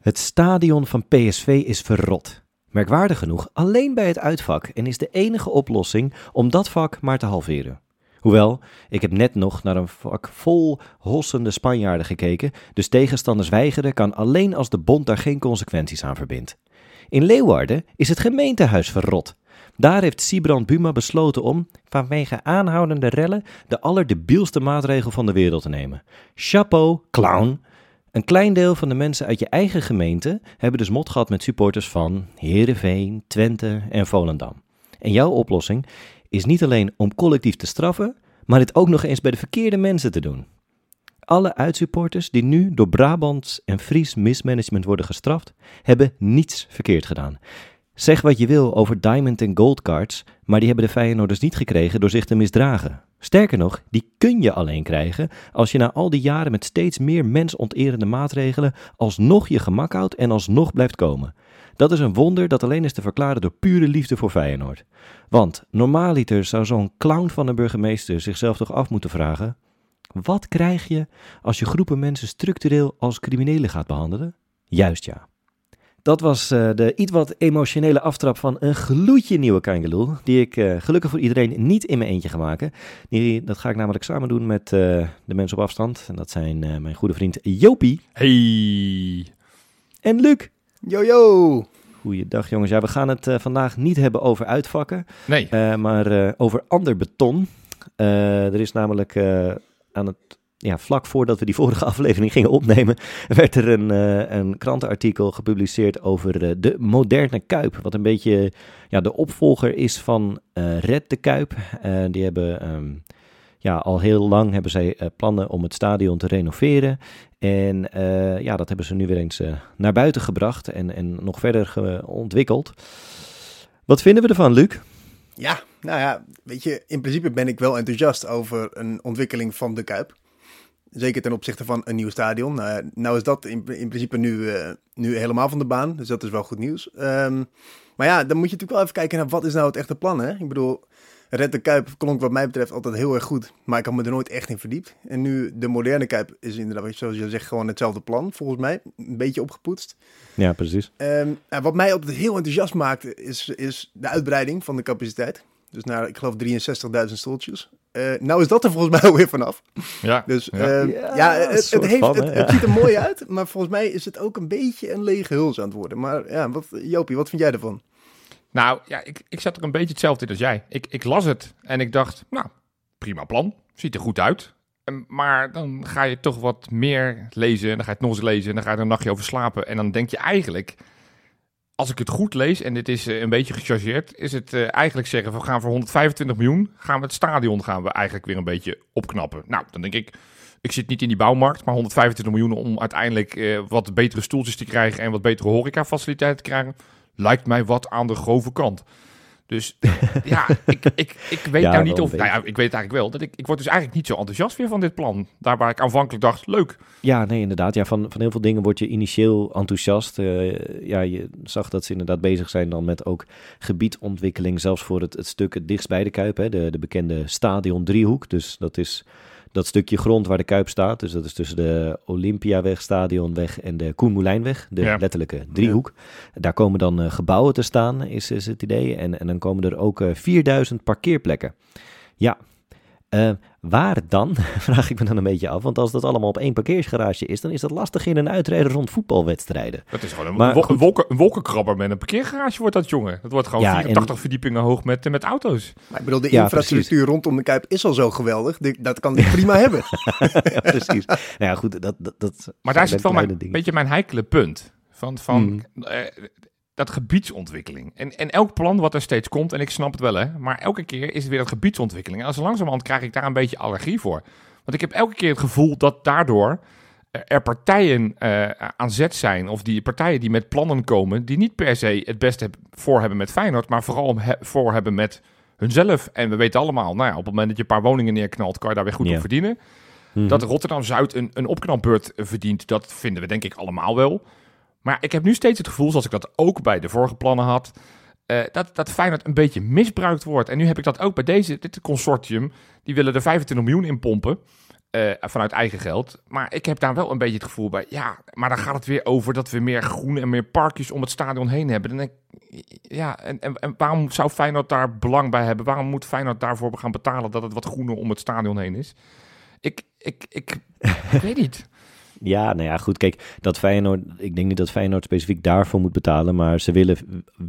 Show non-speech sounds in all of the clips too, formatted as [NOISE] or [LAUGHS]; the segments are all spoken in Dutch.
Het stadion van PSV is verrot. Merkwaardig genoeg alleen bij het uitvak en is de enige oplossing om dat vak maar te halveren. Hoewel, ik heb net nog naar een vak vol hossende Spanjaarden gekeken, dus tegenstanders weigeren kan alleen als de bond daar geen consequenties aan verbindt. In Leeuwarden is het gemeentehuis verrot. Daar heeft Sibrand Buma besloten om, vanwege aanhoudende rellen, de allerdebielste maatregel van de wereld te nemen. Chapeau, clown. Een klein deel van de mensen uit je eigen gemeente hebben dus mot gehad met supporters van Heerenveen, Twente en Volendam. En jouw oplossing is niet alleen om collectief te straffen, maar dit ook nog eens bij de verkeerde mensen te doen. Alle uitsupporters die nu door Brabants en Fries mismanagement worden gestraft, hebben niets verkeerd gedaan. Zeg wat je wil over Diamond en Gold cards, maar die hebben de Feyenoorders niet gekregen door zich te misdragen. Sterker nog, die kun je alleen krijgen als je na al die jaren met steeds meer mensonterende maatregelen alsnog je gemak houdt en alsnog blijft komen. Dat is een wonder dat alleen is te verklaren door pure liefde voor Feyenoord. Want normaaliter zou zo'n clown van een burgemeester zichzelf toch af moeten vragen: wat krijg je als je groepen mensen structureel als criminelen gaat behandelen? Juist ja. Dat was uh, de iets wat emotionele aftrap van een gloedje nieuwe Kangeloel. Die ik uh, gelukkig voor iedereen niet in mijn eentje ga maken. Die, dat ga ik namelijk samen doen met uh, de mensen op afstand. En dat zijn mijn goede vriend Jopie. Hey. En Luc. Yo yo. Goeiedag jongens. Ja, we gaan het vandaag niet hebben over uitvakken. Nee. maar over ander beton. er is namelijk aan het ja, vlak voordat we die vorige [LAUGHS] aflevering gingen opnemen, werd er een, uh, een krantenartikel gepubliceerd over uh, de moderne Kuip. Wat een beetje ja, de opvolger is van uh, Red de Kuip. die hebben um, ja, al heel lang hebben zij plannen om het stadion te renoveren. En ja, dat hebben ze nu weer eens naar buiten gebracht en, en nog verder ontwikkeld. Wat vinden we ervan, Luc? Ja, nou ja, weet je, in principe ben ik wel enthousiast over een ontwikkeling van de Kuip. Zeker ten opzichte van een nieuw stadion. Nou, nou is dat in, in principe nu, uh, nu helemaal van de baan. Dus dat is wel goed nieuws. Um, maar ja, dan moet je natuurlijk wel even kijken naar wat is nou het echte plan. Hè? Ik bedoel, Red de Kuip klonk wat mij betreft altijd heel erg goed. Maar ik had me er nooit echt in verdiept. En nu de moderne Kuip is inderdaad, zoals je zegt, gewoon hetzelfde plan. Volgens mij. Een beetje opgepoetst. Ja, precies. Um, en wat mij altijd heel enthousiast maakt, is, is de uitbreiding van de capaciteit. Dus naar, ik geloof, 63.000 stoeltjes. Uh, nou is dat er volgens [LAUGHS] mij alweer vanaf. Ja. Dus ja, uh, ja, ja het, het, heeft, van, het, het, ziet er mooi [LAUGHS] uit, maar volgens mij is het ook een beetje een lege huls aan het worden. Maar ja, wat, Jopie, wat vind jij ervan? Nou, ja, ik, ik zat er een beetje hetzelfde in als jij. Ik, ik las het en ik dacht, nou, prima plan. Ziet er goed uit. Maar dan ga je toch wat meer lezen en dan ga je het nog eens lezen en dan ga je er een nachtje over slapen. En dan denk je eigenlijk, als ik het goed lees, en dit is uh, een beetje gechargeerd, is het uh, eigenlijk zeggen: we gaan voor 125 miljoen, gaan we het stadion gaan we eigenlijk weer een beetje opknappen. Nou, dan denk ik, ik zit niet in die bouwmarkt, maar 125 miljoen om uiteindelijk uh, wat betere stoeltjes te krijgen en wat betere horecafaciliteiten te krijgen, lijkt mij wat aan de grove kant. Dus [LAUGHS] ja, ik, ik, ik weet ja, nou niet of... Nou ja, ik weet eigenlijk wel. Dat ik, ik word dus eigenlijk niet zo enthousiast weer van dit plan. Daar waar ik aanvankelijk dacht, leuk. Ja, nee, inderdaad. Ja, van, van heel veel dingen word je initieel enthousiast. Uh, ja, je zag dat ze inderdaad bezig zijn dan met ook gebiedontwikkeling. Zelfs voor het, het stuk het dichtst bij de Kuip. Hè, de, de bekende stadion driehoek. Dus dat is dat stukje grond waar de Kuip staat. Dus dat is tussen de Olympiaweg, Stadionweg en de Koenmoelijnweg. De ja. letterlijke driehoek. Ja. Daar komen dan uh, gebouwen te staan, is, is het idee. En, en dan komen er ook uh, 4000 parkeerplekken. Ja, uh, waar dan? [LAUGHS] Vraag ik me dan een beetje af. Want als dat allemaal op één parkeersgarage is, dan is dat lastig in een uitrijden rond voetbalwedstrijden. Dat is gewoon een, maar, een, wolken, een wolkenkrabber met een parkeergarage wordt dat, jongen. Dat wordt gewoon ja, 84 en... verdiepingen hoog met, met auto's. Maar ik bedoel, de ja, infrastructuur precies. rondom de Kuip is al zo geweldig. Dat kan [LAUGHS] die prima hebben. ja, precies. Nou ja, goed. Dat, dat, dat maar daar zit wel een beetje mijn heikele punt. Van, van mm. uh, dat gebiedsontwikkeling. En, en elk plan wat er steeds komt, en ik snap het wel hè, maar elke keer is het weer dat gebiedsontwikkeling. En als langzamerhand krijg ik daar een beetje allergie voor. Want ik heb elke keer het gevoel dat daardoor er partijen uh, aan zet zijn, of die partijen die met plannen komen, die niet per se het beste voor hebben met Feyenoord, maar vooral he voor hebben met hunzelf. En we weten allemaal, nou ja, op het moment dat je een paar woningen neerknalt, kan je daar weer goed Ja. op verdienen. Mhm. Dat Rotterdam-Zuid een, een opknapbeurt verdient, dat vinden we denk ik allemaal wel. Maar ik heb nu steeds het gevoel, zoals ik dat ook bij de vorige plannen had, eh, dat, dat Feyenoord een beetje misbruikt wordt. En nu heb ik dat ook bij deze, dit consortium. Die willen er 25 miljoen in pompen. eh, vanuit eigen geld. Maar ik heb daar wel een beetje het gevoel bij. Ja, maar dan gaat het weer over dat we meer groen en meer parkjes om het stadion heen hebben. Dan ja, en, en, en waarom zou Feyenoord daar belang bij hebben? Waarom moet Feyenoord daarvoor gaan betalen dat het wat groener om het stadion heen is? Ik, ik, ik, ik weet niet. Ja, nou ja, goed. Kijk, dat Feyenoord, ik denk niet dat Feyenoord specifiek daarvoor moet betalen, maar ze willen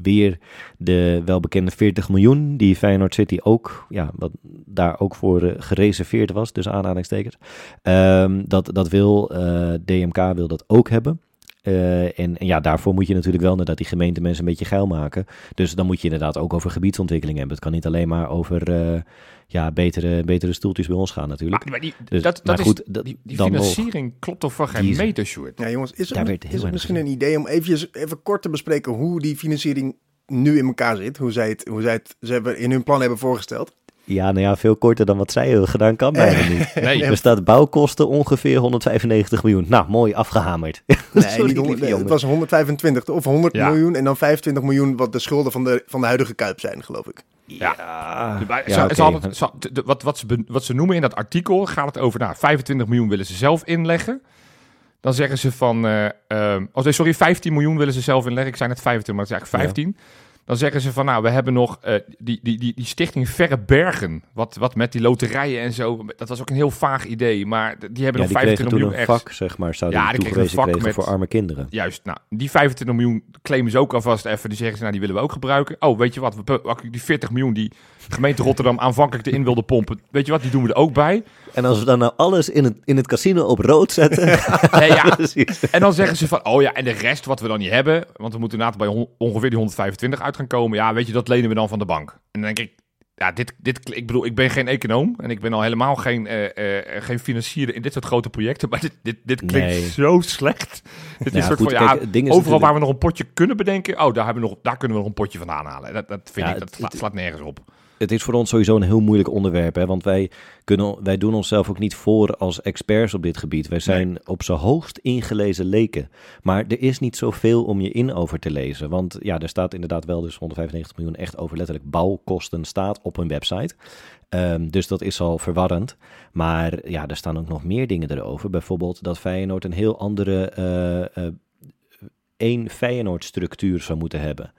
weer de welbekende 40 miljoen die Feyenoord City ook, ja, wat daar ook voor eh, gereserveerd was, dus aanhalingstekens. Ehm, dat, dat wil eh, DMK wil dat ook hebben. Eh, en, en ja, daarvoor moet je natuurlijk wel inderdaad die gemeente mensen een beetje geil maken. Dus dan moet je inderdaad ook over gebiedsontwikkeling hebben. Het kan niet alleen maar over eh, ja, betere, betere stoeltjes bij ons gaan natuurlijk. Maar, maar die, Dus- dat, dat maar is, goed, dat- die, die dan nog. financiering klopt toch voor geen meter, Sjoerd? Ja, jongens, is heel is het misschien een idee om eventjes, even kort te bespreken hoe die financiering nu in elkaar zit? Hoe zij het, hoe zij het ze hebben in hun plan hebben voorgesteld? Ja, nou ja, veel korter dan wat zij hebben gedaan kan bijna niet. [LAUGHS] Nee, Er staat bouwkosten ongeveer 195 miljoen. Nou, mooi afgehamerd. [LAUGHS] Nee, Sorry, niet honderd- lieve nee, jongen. het was 125 of 100 Ja. miljoen en dan 25 miljoen wat de schulden van de, van de huidige Kuip zijn, geloof ik. Ja. Ze het- ze- wat, wat, ze, be- wat ze noemen in dat artikel gaat het over, nou, 25 miljoen willen ze zelf inleggen. Dan zeggen ze van, eh, ehm, oh nee, sorry, 15 miljoen willen ze zelf inleggen. Ik zei net 25, maar het is eigenlijk 15. Dan zeggen ze van, nou, we hebben nog eh, die, die, die, die stichting Verre Bergen. Wat, wat met die loterijen en zo. Dat was ook een heel vaag idee, maar die hebben Ja, nog die kregen 25 toen miljoen een vak, zeg maar, zouden Ja, die kregen een toegewezen vak kregen met- voor arme kinderen. Juist, nou, die 25 miljoen claimen ze ook alvast even. Die zeggen ze, nou, die willen we ook gebruiken. Oh, weet je wat, we, die 40 miljoen die gemeente Rotterdam [LAUGHS] aanvankelijk erin wilde pompen. Weet je wat, die doen we er ook bij. En als we dan nou alles in het, in het casino op rood zetten... Nee, [LAUGHS] ja. precies. [LAUGHS] En dan zeggen ze van, oh ja, en de rest wat we dan niet hebben, want we moeten inderdaad bij on- ongeveer die 125 uit gaan komen. Ja, weet je, dat lenen we dan van de bank. En dan denk ik, ja, dit, dit, ik bedoel, ik ben geen econoom en ik ben al helemaal geen, eh, eh, geen financier in dit soort grote projecten, [LAUGHS] maar dit, dit, dit klinkt Nee. zo slecht. Dit Ja, is soort goed, van, ja, kijk, overal natuurlijk- waar we nog een potje kunnen bedenken, oh, daar, hebben we nog, daar kunnen we nog een potje vandaan halen. Dat, dat vind Ja, ik, dat het- slaat nergens op. Het is voor ons sowieso een heel moeilijk onderwerp, hè, want wij, kunnen, wij doen onszelf ook niet voor als experts op dit gebied. Wij zijn op z'n hoogst ingelezen leken. Maar er is niet zoveel om je in over te lezen, want ja, er staat inderdaad wel dus 195 miljoen echt over letterlijk bouwkosten staat op hun website. Ehm, dus dat is al verwarrend. Maar ja, er staan ook nog meer dingen erover. Bijvoorbeeld dat Feyenoord een heel andere eh, één Feyenoord-structuur zou moeten hebben.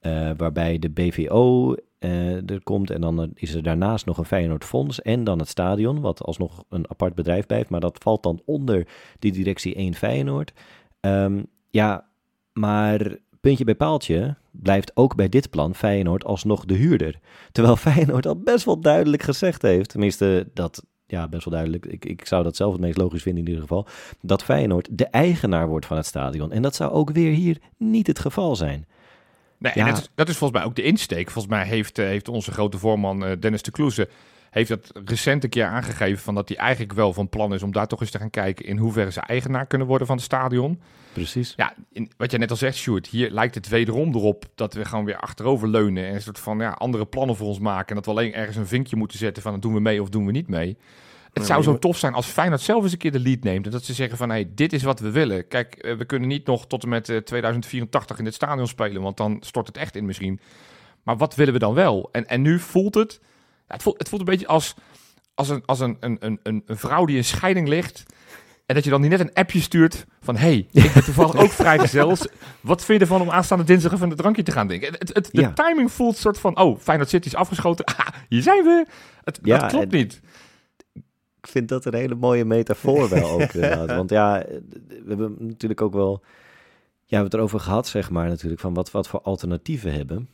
Eh, waarbij de BVO eh, er komt en dan eh, is er daarnaast nog een Feyenoord Fonds en dan het stadion, wat alsnog een apart bedrijf blijft. Maar dat valt dan onder die directie 1 Feyenoord. Ehm, ja, maar puntje bij paaltje blijft ook bij dit plan Feyenoord alsnog de huurder. Terwijl Feyenoord al best wel duidelijk gezegd heeft, tenminste dat, ja, best wel duidelijk, ik, ik zou dat zelf het meest logisch vinden in ieder geval, dat Feyenoord de eigenaar wordt van het stadion. En dat zou ook weer hier niet het geval zijn. Nee, Ja. en dat, is, dat is volgens mij ook de insteek. Volgens mij heeft, eh, heeft onze grote voorman eh, Dennis de Kloeze heeft dat recent een keer aangegeven van dat hij eigenlijk wel van plan is om daar toch eens te gaan kijken in hoeverre ze eigenaar kunnen worden van het stadion. Precies. Ja, in, wat jij net al zegt, Sjoerd, hier lijkt het wederom erop dat we gewoon weer achterover leunen en een soort van ja, andere plannen voor ons maken. En dat we alleen ergens een vinkje moeten zetten van doen we mee of doen we niet mee. Het zou zo tof zijn als Feyenoord zelf eens een keer de lead neemt. En dat ze zeggen van, hey, dit is wat we willen. Kijk, eh, we kunnen niet nog tot en met eh, 2084 in dit stadion spelen, want dan stort het echt in misschien. Maar wat willen we dan wel? En, en nu voelt het, het, voelt, het voelt een beetje als, als, een, als een, een, een, een vrouw die in scheiding ligt. En dat je dan niet net een appje stuurt van... hey, ik ben toevallig [LAUGHS] ook vrijgezel. Wat vind je ervan om aanstaande dinsdag even een drankje te gaan drinken? Het, het, de Ja. timing voelt soort van... oh, Feyenoord City is afgeschoten. [LAUGHS] Ah, hier zijn we. Het, Ja, dat klopt niet. Ik vind dat een hele mooie metafoor wel ook [LAUGHS] inderdaad. Want ja, we hebben natuurlijk ook wel... Ja, we hebben het erover gehad, zeg maar, natuurlijk, van wat, wat voor alternatieven hebben.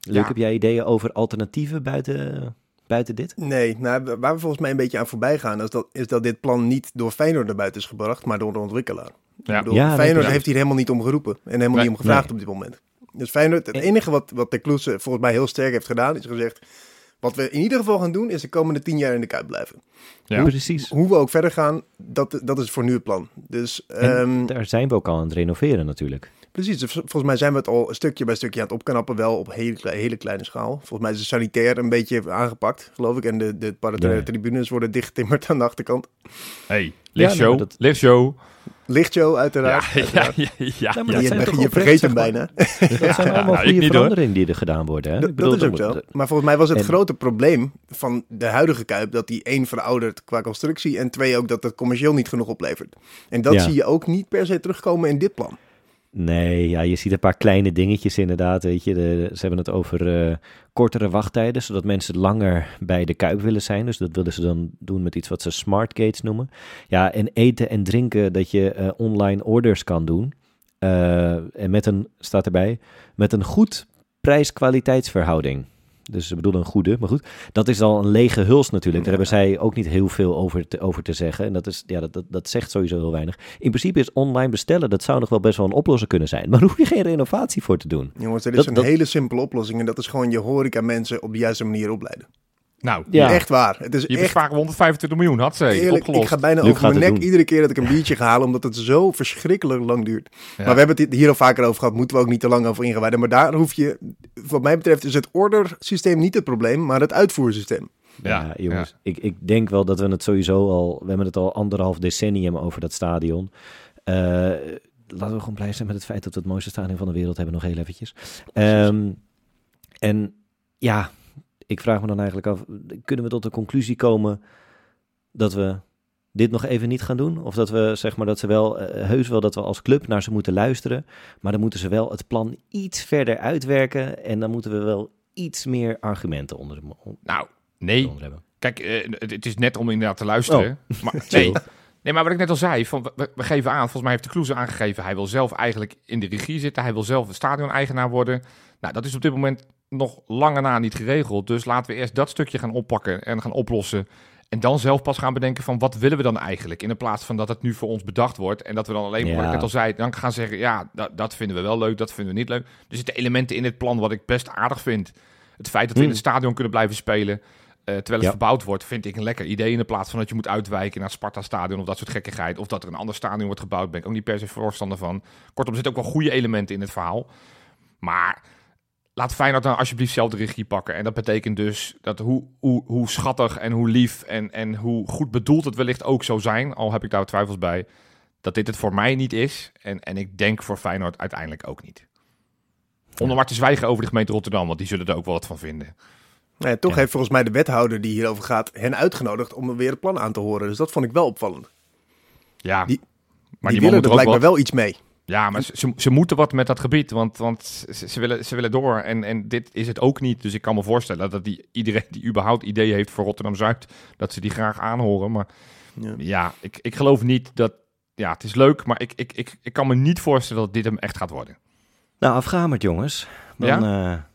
Leuk, Ja. heb jij ideeën over alternatieven buiten, buiten dit? Nee, nou, waar we volgens mij een beetje aan voorbij gaan, is dat, is dat dit plan niet door Feyenoord naar buiten is gebracht, maar door de ontwikkelaar. Ja. Ik bedoel, Ja, Feyenoord heeft hier helemaal niet om geroepen en helemaal Nee, niet om gevraagd nee. op dit moment. Dus Feyenoord, het En- enige wat, wat de Kloes eh, volgens mij heel sterk heeft gedaan, is gezegd, wat we in ieder geval gaan doen, is de komende tien jaar in de Kuip blijven. Ja. Precies. Hoe we ook verder gaan, dat, dat is voor nu het plan. Dus En ehm, daar zijn we ook al aan het renoveren natuurlijk. Precies, dus volgens mij zijn we het al stukje bij stukje aan het opknappen, wel op hele, hele kleine schaal. Volgens mij is de sanitair een beetje aangepakt, geloof ik. En de, de tribunes worden dichtgetimmerd aan de achterkant. Hey, lichtshow, dat- lichtshow. Lichtshow uiteraard. ja, uiteraard. ja, ja, Ja, maar ja. dat je je vergeet hem bijna. Dat zijn [LAUGHS] allemaal goede veranderingen die er gedaan worden. Hè? Dat, Ik bedoel, dat is ook zo. moet- Maar volgens mij was het en- grote probleem van de huidige Kuip... dat die één veroudert qua constructie... en twee ook dat het commercieel niet genoeg oplevert. En dat Ja. zie je ook niet per se terugkomen in dit plan. Nee, ja, je ziet een paar kleine dingetjes inderdaad. Weet je. Ze hebben het over eh, kortere wachttijden, zodat mensen langer bij de kuip willen zijn. Dus dat willen ze dan doen met iets wat ze smart gates noemen. Ja, en eten en drinken, dat je eh, online orders kan doen. Eh, en met een, staat erbij, met een goed prijs-kwaliteitsverhouding. Dus ze bedoelen een goede, maar goed. Dat is al een lege huls natuurlijk. Daar Ja. hebben zij ook niet heel veel over te, over te zeggen. En dat, is, ja, dat, dat, dat zegt sowieso heel weinig. In principe is online bestellen, dat zou nog wel best wel een oplossing kunnen zijn. Maar daar [LAUGHS] hoef je geen renovatie voor te doen. Jongens, er is Dat- een dat- hele simpele oplossing... en dat is gewoon je horeca mensen op de juiste manier opleiden. Nou, Ja. Echt waar. Het is je echt besparen 125 miljoen, had ze. Eerlijk, opgelost. ik ga bijna over mijn nek doen. iedere keer dat ik een [LAUGHS] biertje ga halen, omdat het zo verschrikkelijk lang duurt. Ja. Maar we hebben het hier al vaker over gehad, moeten we ook niet te lang over ingewijden. Maar daar hoef je, wat mij betreft, is het ordersysteem niet het probleem, maar het uitvoersysteem. Ja, Ja, jongens. Ik, ik denk wel dat we het sowieso al... We hebben het al anderhalf decennium over dat stadion. Eh, laten we gewoon blij zijn met het feit dat we het mooiste stadion van de wereld hebben. Nog heel eventjes. Ehm, en ja, ik vraag me dan eigenlijk af... Kunnen we tot de conclusie komen dat we dit nog even niet gaan doen? Of dat we, zeg maar, dat ze wel... eh, heus wel dat we als club naar ze moeten luisteren. Maar dan moeten ze wel het plan iets verder uitwerken. En dan moeten we wel iets meer argumenten onder, Nou, nee. Kijk, eh, het, is net om inderdaad te luisteren. [LAUGHS] Maar, Oh. Chill. nee. nee, maar wat ik net al zei, van, we, we geven aan, volgens mij heeft de Kloeze aangegeven, hij wil zelf eigenlijk in de regie zitten, hij wil zelf een stadion-eigenaar worden. Nou, dat is op dit moment nog lange na niet geregeld. Dus laten we eerst dat stukje gaan oppakken en gaan oplossen. En dan zelf pas gaan bedenken van wat willen we dan eigenlijk? In de plaats van dat het nu voor ons bedacht wordt. En dat we dan alleen maar, wat ik Ja. net al zei, dan gaan zeggen, ja, dat, dat vinden we wel leuk, dat vinden we niet leuk. Er zitten elementen in dit plan wat ik best aardig vind. Het feit dat we in Hmm. het stadion kunnen blijven spelen. eh, terwijl het Ja. verbouwd wordt, vind ik een lekker idee. In de plaats van dat je moet uitwijken naar het Sparta-stadion of dat soort gekkigheid. Of dat er een ander stadion wordt gebouwd, ben ik ook niet per se voorstander van. Kortom, er zitten ook wel goede elementen in het verhaal. Maar laat Feyenoord dan alsjeblieft zelf de regie pakken. En dat betekent dus dat hoe, hoe, hoe schattig en hoe lief en, en hoe goed bedoeld het wellicht ook zou zijn, al heb ik daar twijfels bij, dat dit het voor mij niet is. En, en ik denk voor Feyenoord uiteindelijk ook niet. Om dan maar te zwijgen over de gemeente Rotterdam, want die zullen er ook wel wat van vinden. Nou ja, toch Ja. heeft volgens mij de wethouder die hierover gaat hen uitgenodigd om weer het plan aan te horen. Dus dat vond ik wel opvallend. Ja, Die- maar die, die, willen er blijkbaar wel iets mee. Ja, maar ze, ze, moeten wat met dat gebied, want, want ze, ze willen, ze willen door. En, en dit is het ook niet. Dus ik kan me voorstellen dat die, iedereen die überhaupt ideeën heeft voor Rotterdam-Zuid, dat ze die graag aanhoren. Maar Ja. ja, ik, ik geloof niet dat... Ja, het is leuk, maar ik, ik, ik, ik kan me niet voorstellen dat dit hem echt gaat worden. Nou, afgamerd jongens. Dan, ja?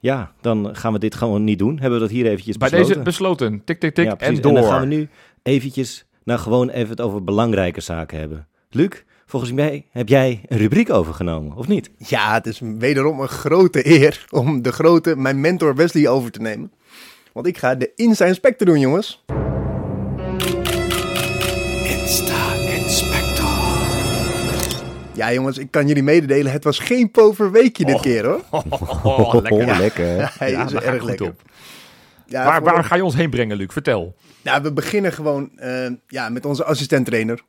ja, dan gaan we dit gewoon niet doen. Hebben we dat hier eventjes Bij besloten. deze besloten, tik, tik, tik, Ja, en door. dan gaan we nu eventjes, nou gewoon even het over belangrijke zaken hebben. Luc, volgens mij heb jij een rubriek overgenomen, of niet? Ja, het is wederom een grote eer om de grote, mijn mentor Wesley over te nemen. Want ik ga de Insta Inspector doen, jongens. Insta Inspector. Ja, jongens, ik kan jullie mededelen, het was geen poverweekje dit Oh. keer, hoor. [LAUGHS] Oh, lekker. Oh, lekker. Hij Ja, is ik erg goed lekker. op. Ja, waar, voor- waar ga je ons heen brengen, Luc? Vertel. Nou, we beginnen gewoon eh, ja, met onze assistent-trainer,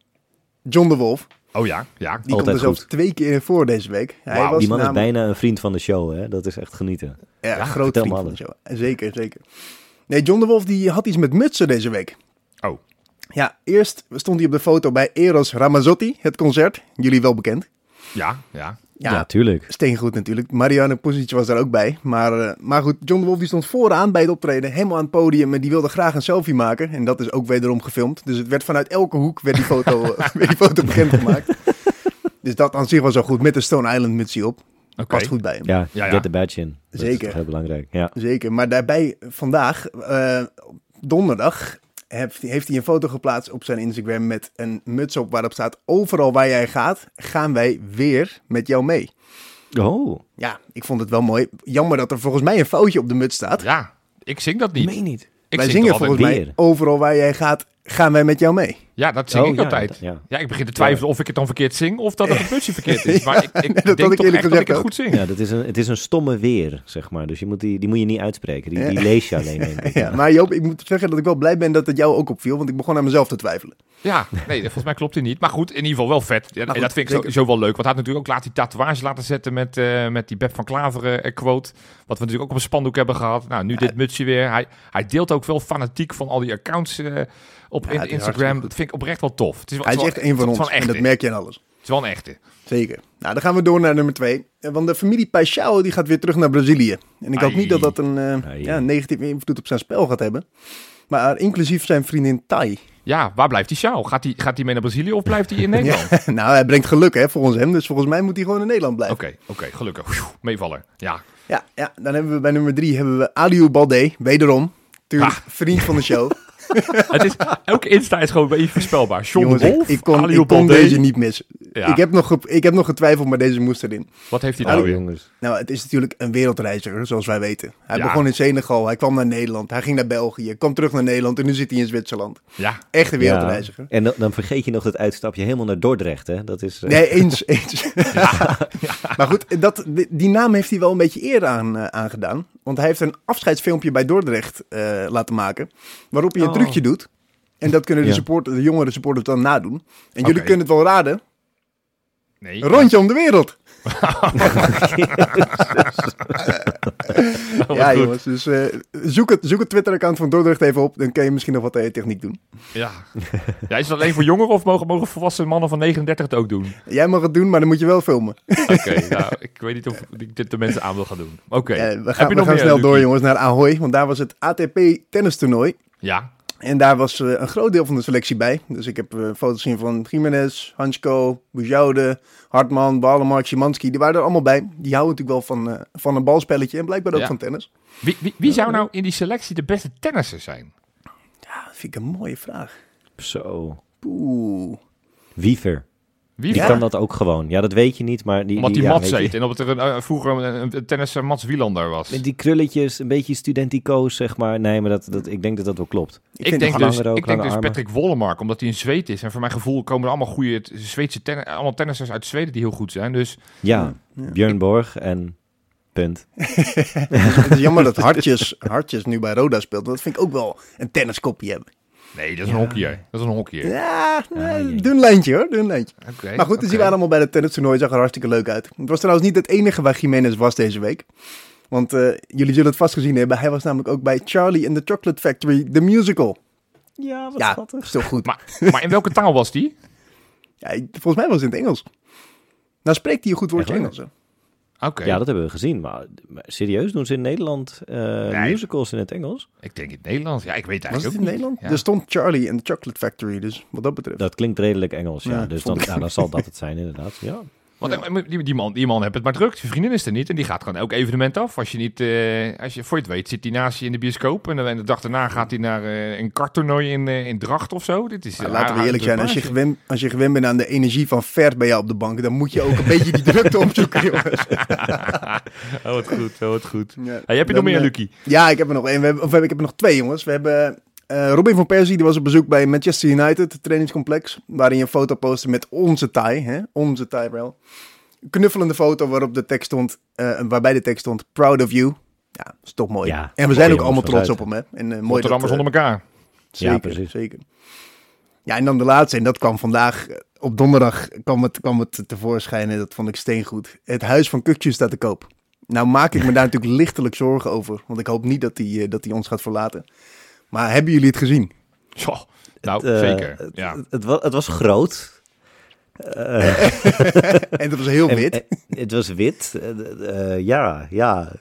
John de Wolf. Oh ja, ja. Die komt Altijd er zelfs twee keer in voor deze week. Hij was Die man is namelijk- bijna een vriend van de show, hè? Dat is echt genieten. Ja, Ja, groot vriend van de show. Zeker, zeker. Nee, John de Wolf die had iets met mutsen deze week. Oh, Ja, eerst stond hij op de foto bij Eros Ramazzotti, het concert. Jullie wel bekend. ja, ja. Ja, Ja, tuurlijk. steengoed natuurlijk. Marianne Posic was daar ook bij. Maar, eh, maar goed, John de Wolf die stond vooraan bij het optreden, helemaal aan het podium. En die wilde graag een selfie maken. En dat is ook wederom gefilmd. Dus het werd vanuit elke hoek werd die foto, [LAUGHS] [LAUGHS] werd die foto bekendgemaakt. Dus dat aan zich was al goed, met de Stone Island mutsie op. Past goed bij hem. Ja, Ja, ja. get the badge in. Dat Zeker. heel belangrijk. Ja. Zeker, maar daarbij vandaag, eh, donderdag, heeft, heeft hij een foto geplaatst op zijn Instagram met een muts op waarop staat: Overal waar jij gaat, gaan wij weer met jou mee. Oh, Ja, ik vond het wel mooi. Jammer dat er volgens mij een foutje op de muts staat. Ja, ik zing dat niet. meen niet. Ik wij zing zingen volgens mij: weer. Overal waar jij gaat, gaan wij met jou mee. Ja, dat zing Oh, ik ja, altijd. dat- ja. Ja, ik begin te twijfelen of ik het dan verkeerd zing of dat het een mutsje verkeerd is. [LAUGHS] Maar ik, ik dat denk ik toch eerlijk echt dat ik het ook. goed zing. Ja, dat is een, het is een stomme weer, zeg maar. Dus je moet die, die moet je niet uitspreken. Die, die lees je alleen. Denk [LAUGHS] ik. Ja, maar Joop, ik moet zeggen dat ik wel blij ben dat het jou ook opviel, want ik begon aan mezelf te twijfelen. Ja, nee, volgens mij klopt hij niet. Maar goed, in ieder geval wel vet. Ja, en goed, dat vind ik sowieso wel leuk. Want hij had natuurlijk ook laat die tatoeage laten zetten met, eh, met die Beb van Klaveren eh, quote. Wat we natuurlijk ook op een spandoek hebben gehad. Nou, nu dit mutsje weer. Hij, hij deelt ook wel fanatiek van al die accounts eh, op Ja, in- Instagram. Dat vind ik oprecht wel tof. Het is, wel- Hij is echt een van ons en dat merk je aan alles. Het is wel een echte. Zeker. Nou, dan gaan we door naar nummer twee. Eh, Want de familie Paixão die gaat weer terug naar Brazilië. En ik hoop niet dat dat een eh, Ai. ja, negatieve invloed op zijn spel gaat hebben. Maar inclusief zijn vriendin Tai. Ja, waar blijft die Sjaal? Gaat hij gaat die mee naar Brazilië of blijft hij in [LAUGHS] Nederland? Ja, nou, hij brengt geluk hè, volgens hem. Dus volgens mij moet hij gewoon in Nederland blijven. Oké, oké, gelukkig. Meevaller. Ja. Ja, ja, dan hebben we bij nummer drie hebben we Aliou Balde. Wederom. Tuurlijk, Ah. vriend van de show. [LAUGHS] [LAUGHS] Het is, elke Insta is gewoon een beetje voorspelbaar. John Jongens, de ik, kon, ik deze niet missen. Ja. Ik, heb nog, ik heb nog getwijfeld, maar deze moest erin. Wat heeft hij nou jongens. Nou, het is natuurlijk een wereldreiziger, zoals wij weten. Hij Ja. begon in Senegal, hij kwam naar Nederland, hij ging naar België, kwam terug naar Nederland en nu zit hij in Zwitserland. Ja, Echt een Ja. wereldreiziger. En dan, dan vergeet je nog het uitstapje helemaal naar Dordrecht, hè? Dat is... eh, Nee, [LAUGHS] eens, eens. [LAUGHS] Maar goed, dat, die, die naam heeft hij wel een beetje eerder aan, eh, aangedaan. Want hij heeft een afscheidsfilmpje bij Dordrecht eh, laten maken, waarop hij Oh. Trucje doet. En dat kunnen de, Ja. support, de jongere supporters dan nadoen. En jullie kunnen het wel raden, nee. een rondje om de wereld. [LAUGHS] Ja, jongens. Dus eh, zoek, het, zoek het Twitter-account van Dordrecht even op. Dan kun je misschien nog wat eh, techniek doen. Ja. ja. Is het alleen voor jongeren of mogen, mogen volwassen mannen van 39 het ook doen? Jij mag het doen, maar dan moet je wel filmen. Oké, [LAUGHS] nou, ik weet niet of ik dit de mensen aan wil gaan doen. Oké. Ja, we Heb gaan, je we nog gaan meer, snel door, jongens, naar Ahoy. Want daar was het ATP tennistoernooi. Ja. En daar was eh, een groot deel van de selectie bij. Dus ik heb eh, foto's zien van Jiménez, Hansko, Bujoude, Hartman, Balemark, Szymanski. Die waren er allemaal bij. Die houden natuurlijk wel van, eh, van een balspelletje en blijkbaar ook Ja. van tennis. Wie, wie, wie zou nou in die selectie de beste tennisser zijn? Ja, dat vind ik een mooie vraag. Zo. Oeh. Wiever. Wie Die Ja. kan dat ook gewoon. Ja, dat weet je niet, maar die... Omdat die, die ja, Mats heet en omdat er een, eh, vroeger een, een tennisser Mats Wielander was. Met die krulletjes, een beetje studentico's, zeg maar. Nee, maar dat, dat, ik denk dat dat wel klopt. Ik vind denk, dus, langer ook, ik denk dus. Patrick Wollemark, omdat hij een Zweed is. En voor mijn gevoel komen er allemaal goede Zweedse tennis, allemaal tennissers uit Zweden die heel goed zijn. Dus Ja, Ja. Björn Borg en punt. [LAUGHS] Het is jammer dat Hartjes, Hartjes nu bij Roda speelt. Want dat vind ik ook wel een tenniskopje hebben. Nee, dat is een hockeyer. Dat is een hockeyer. Ja, jee. dun lijntje hoor, dun lijntje. Oké, Maar goed, dus oké. die waren allemaal bij het tennistoernooi. Zag er hartstikke leuk uit. Het was trouwens niet het enige waar Jiménez was deze week. Want eh, jullie zullen het vast gezien hebben. Hij was namelijk ook bij Charlie and the Chocolate Factory, the musical. Ja, wat ja, schattig. toch goed. Maar, maar in welke taal was die? [LAUGHS] Ja, volgens mij was het in het Engels. Nou spreekt hij een goed woordje Engels. Hè? Oké, Ja, dat hebben we gezien. Maar, maar serieus, doen ze in Nederland eh, Nee. musicals in het Engels? ik denk in het Nederlands. Ja, ik weet Was eigenlijk het in ook Nederland? niet. Er stond Charlie and the Chocolate Factory, dus wat dat betreft. Dat klinkt redelijk Engels, ja. Ja, dus dan, ja, dan zal dat het zijn, inderdaad. Ja. Want eh, die, die, man, die man heeft het maar druk. Zijn vriendin is er niet. En die gaat gewoon elk evenement af. Als je niet, eh, als je voor je het weet, zit hij naast je in de bioscoop. En, de dag daarna gaat hij naar eh, een karttoernooi in, in Dracht of zo. Dit is, Maar laten we eerlijk zijn, als je, gewend, als je gewend bent aan de energie van Vert bij jou op de bank, dan moet je ook een beetje die drukte [LAUGHS] opzoeken, jongens. oh, wat goed, oh, wat goed. Ja, Hey, heb je dan, nog meer, Lucky? Ja, ik heb er nog één. We hebben, of ik heb er nog twee, jongens. We hebben eh, Robin van Persie, die was op bezoek bij Manchester United, het trainingscomplex. Waarin je een foto postte met onze Thai, hè? Onze Thai, bro. Een knuffelende foto waarop de tekst stond, eh, waarbij de tekst stond, proud of you. Ja, dat is toch mooi. Ja, en we zijn ook allemaal trots op hem, hè. En, eh, mooi dat, onder elkaar. Zeker, Ja, precies. zeker. Ja, en dan de laatste, en dat kwam vandaag, op donderdag kwam het, kwam het tevoorschijn en dat vond ik steengoed. Het huis van Kukju staat te koop. Nou maak ik me daar [LAUGHS] natuurlijk lichtelijk zorgen over, want ik hoop niet dat hij dat hij ons gaat verlaten. Maar hebben jullie het gezien? Zo, nou, Eh, zeker. Het, Ja. het, het was, het was groot. Eh, [LAUGHS] En dat was heel wit. en- het was wit. Eh, eh, ja, ja.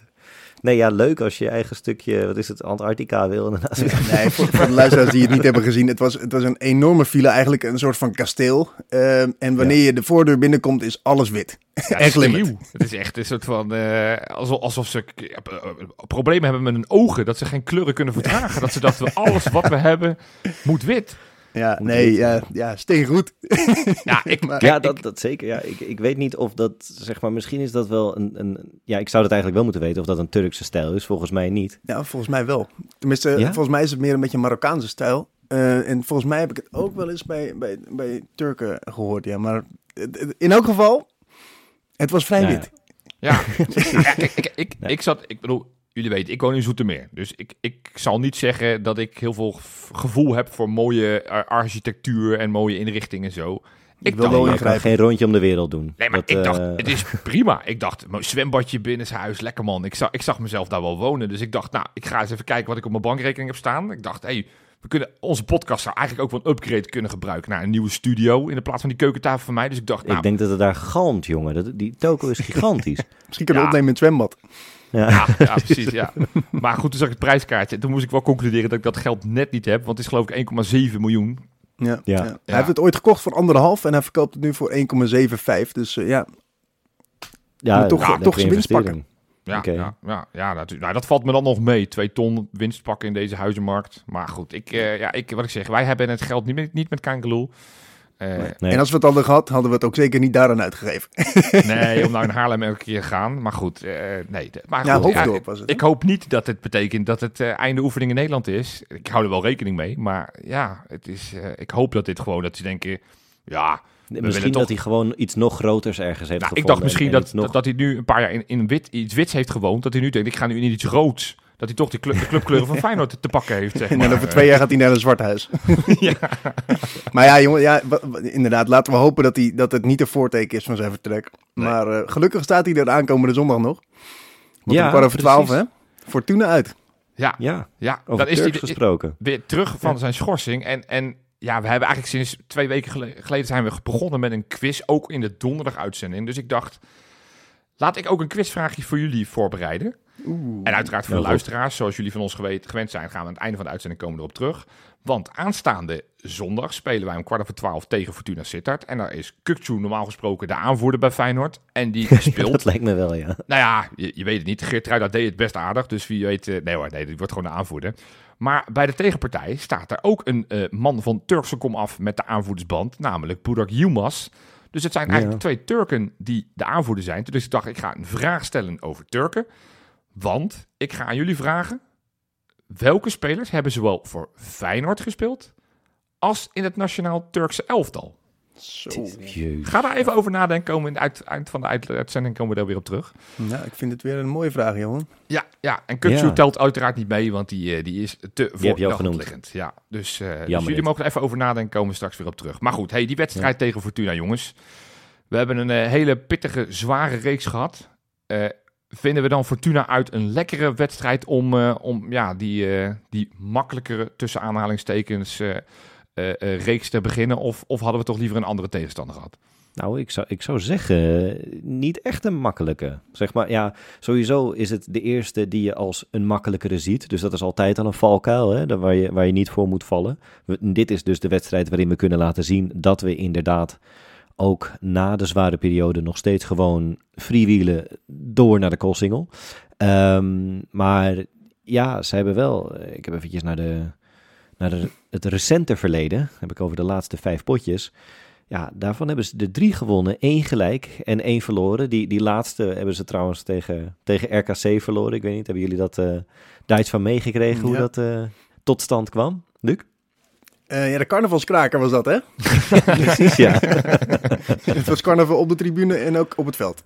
Nee, ja, leuk als je je eigen stukje, wat is het, Antarctica wil [LAUGHS] inderdaad. Nee, voor, voor de luisteraars die het niet hebben gezien, het was, het was een enorme villa, eigenlijk een soort van kasteel. Eh, en wanneer je de voordeur binnenkomt, is alles wit. Ja, [LAUGHS] en glimmend. Het is echt een soort van, eh, alsof, alsof ze eh, problemen hebben met hun ogen. Dat ze geen kleuren kunnen verdragen. dat ze dachten, [LAUGHS] alles wat we hebben moet wit. Ja, Moet nee, ja, ja steengoed. Ja, ik, [LAUGHS] Maar- Ja, dat, dat zeker. Ja, ik, ik weet niet of dat, zeg maar, misschien is dat wel een, een... Ja, ik zou dat eigenlijk wel moeten weten of dat een Turkse stijl is. Volgens mij niet. Ja, volgens mij wel. Tenminste, Ja? volgens mij is het meer een beetje een Marokkaanse stijl. Eh, en volgens mij heb ik het ook wel eens bij, bij, bij Turken gehoord, ja. Maar in elk geval, het was vrij Ja, ja. wit. Ja, [LAUGHS] ja kijk, ik, ik, Nee. ik zat, ik bedoel, jullie weten, ik woon in Zoetermeer. Dus ik, ik zal niet zeggen dat ik heel veel gevoel heb voor mooie architectuur en mooie inrichtingen en zo. Ik wil dacht, wel ingrijpen. geen rondje om de wereld doen. nee, maar Dat, ik dacht, eh, het is [LAUGHS] prima. Ik dacht, mooi zwembadje binnen zijn huis, lekker man. Ik zag, ik zag mezelf daar wel wonen. Dus ik dacht, nou, ik ga eens even kijken wat ik op mijn bankrekening heb staan. Ik dacht, hé, hey, we kunnen onze podcast zou eigenlijk ook wel een upgrade kunnen gebruiken naar een nieuwe studio in de plaats van die keukentafel van mij. Dus ik dacht, nou, ik denk dat het daar galmt, jongen. Dat, die toko is gigantisch. [LAUGHS] Misschien kunnen we Ja. opnemen in het zwembad. Ja. Ja, ja, [LAUGHS] precies. Ja. Maar goed, toen zag ik het prijskaartje. En toen moest ik wel concluderen dat ik dat geld net niet heb. Want het is geloof ik 1,7 miljoen. Ja, Ja. ja. Hij heeft het ooit gekocht voor anderhalf en hij verkoopt het nu voor 1,75. Dus eh, ja, Ja, Moet toch- toch zijn winst investering. Ja, ja, ja, ja natuurlijk. Nou, dat valt me dan nog mee. Twee ton winst pakken in deze huizenmarkt. Maar goed, ik, eh, ja, ik, wat ik zeg, wij hebben het geld niet met, niet met Kangaloo. Eh, Nee. En als we het hadden gehad, hadden we het ook zeker niet daaraan uitgegeven. [LAUGHS] nee, om nou in Haarlem elke keer te gaan. Maar goed, eh, nee. Maar Ja, goed, Hoofddorp was het, hè? Ik hoop niet dat het betekent dat het eh, einde oefening in Nederland is. Ik hou er wel rekening mee. Maar ja, het is, eh, ik hoop dat dit gewoon, dat ze denken... Ja, Misschien toch- dat hij gewoon iets nog groters ergens heeft Nou, ik dacht misschien en- en dat, nog... dat, hij nu een paar jaar in, in wit, iets wits heeft gewoond. Dat hij nu denkt, ik ga nu in iets roods. Dat hij toch die club, de clubkleuren van [LAUGHS] Feyenoord te pakken heeft. Zeg En maar. dan over twee jaar gaat hij naar een zwart huis. [LAUGHS] ja. [LAUGHS] Maar ja, jongen, ja, inderdaad, laten we hopen dat, hij, dat het niet een voorteken is van zijn vertrek. Nee. Maar eh, gelukkig staat hij er aankomende zondag nog. Want Ja, om kwart over twaalf, hè? Fortuna uit. Ja, Ja, ja. over dan is hij gesproken. weer terug van zijn schorsing. En, en ja, we hebben eigenlijk sinds twee weken gele- geleden zijn we begonnen met een quiz. Ook in de donderdag uitzending. Dus ik dacht, laat ik ook een quizvraagje voor jullie voorbereiden. En uiteraard voor Ja, de luisteraars, zoals jullie van ons gewend zijn, gaan we aan het einde van de uitzending komen erop terug. Want aanstaande zondag spelen wij om kwart over twaalf tegen Fortuna Sittard. En daar is Kukcu normaal gesproken de aanvoerder bij Feyenoord. En die [LAUGHS] speelt Dat [LAUGHS] lijkt me wel, ja. nou ja, je, je weet het niet. Geertruida deed het best aardig. Dus wie weet... eh, nee hoor, nee, die wordt gewoon de aanvoerder. Maar bij de tegenpartij staat er ook een eh, man van Turkse kom af met de aanvoerdersband. Namelijk Burak Yilmaz. Dus het zijn eigenlijk twee Turken die de aanvoerder zijn. Dus ik dacht, ik ga een vraag stellen over Turken. Want ik ga aan jullie vragen... Welke spelers hebben zowel voor Feyenoord gespeeld... als in het nationaal Turkse elftal? Zo. Ga daar even over nadenken. Komen in het uit, eind van de uit- uitzending komen we daar weer op terug. Ja, ik vind het weer een mooie vraag, jongen. Ja, ja. en Ja. telt uiteraard niet mee, want die, eh, die is te voor heb je al de hand genoemd. liggend. Ja, dus, eh, dus jullie mogen er even over nadenken, komen we straks weer op terug. Maar goed, hey, die wedstrijd tegen Fortuna, jongens. We hebben een eh, hele pittige, zware reeks gehad. Eh, vinden we dan Fortuna uit een lekkere wedstrijd om, eh, om ja, die, eh, die makkelijkere, tussen aanhalingstekens, eh, reeks te beginnen? Of, of hadden we toch liever een andere tegenstander gehad? Nou, ik zou, ik zou zeggen, niet echt een makkelijke. Zeg maar, ja, sowieso is het de eerste die je als een makkelijkere ziet. Dus dat is altijd al een valkuil, hè, waar, je, waar je niet voor moet vallen. Dit is dus de wedstrijd waarin we kunnen laten zien dat we inderdaad ook na de zware periode nog steeds gewoon freewheelen door naar de Koolsingel. Ehm, maar ja, ze hebben wel, eh, ik heb eventjes naar, de, naar de, het recente verleden, heb ik over de laatste vijf potjes. Ja, daarvan hebben ze er drie gewonnen, één gelijk en één verloren. Die, die laatste hebben ze trouwens tegen, tegen RKC verloren. Ik weet niet, hebben jullie dat eh daar iets van meegekregen, hoe dat eh, tot stand kwam? Luc? Eh, ja, de carnavalskraker was dat, hè? [LAUGHS] Precies, ja. [LAUGHS] het was carnaval op de tribune en ook op het veld.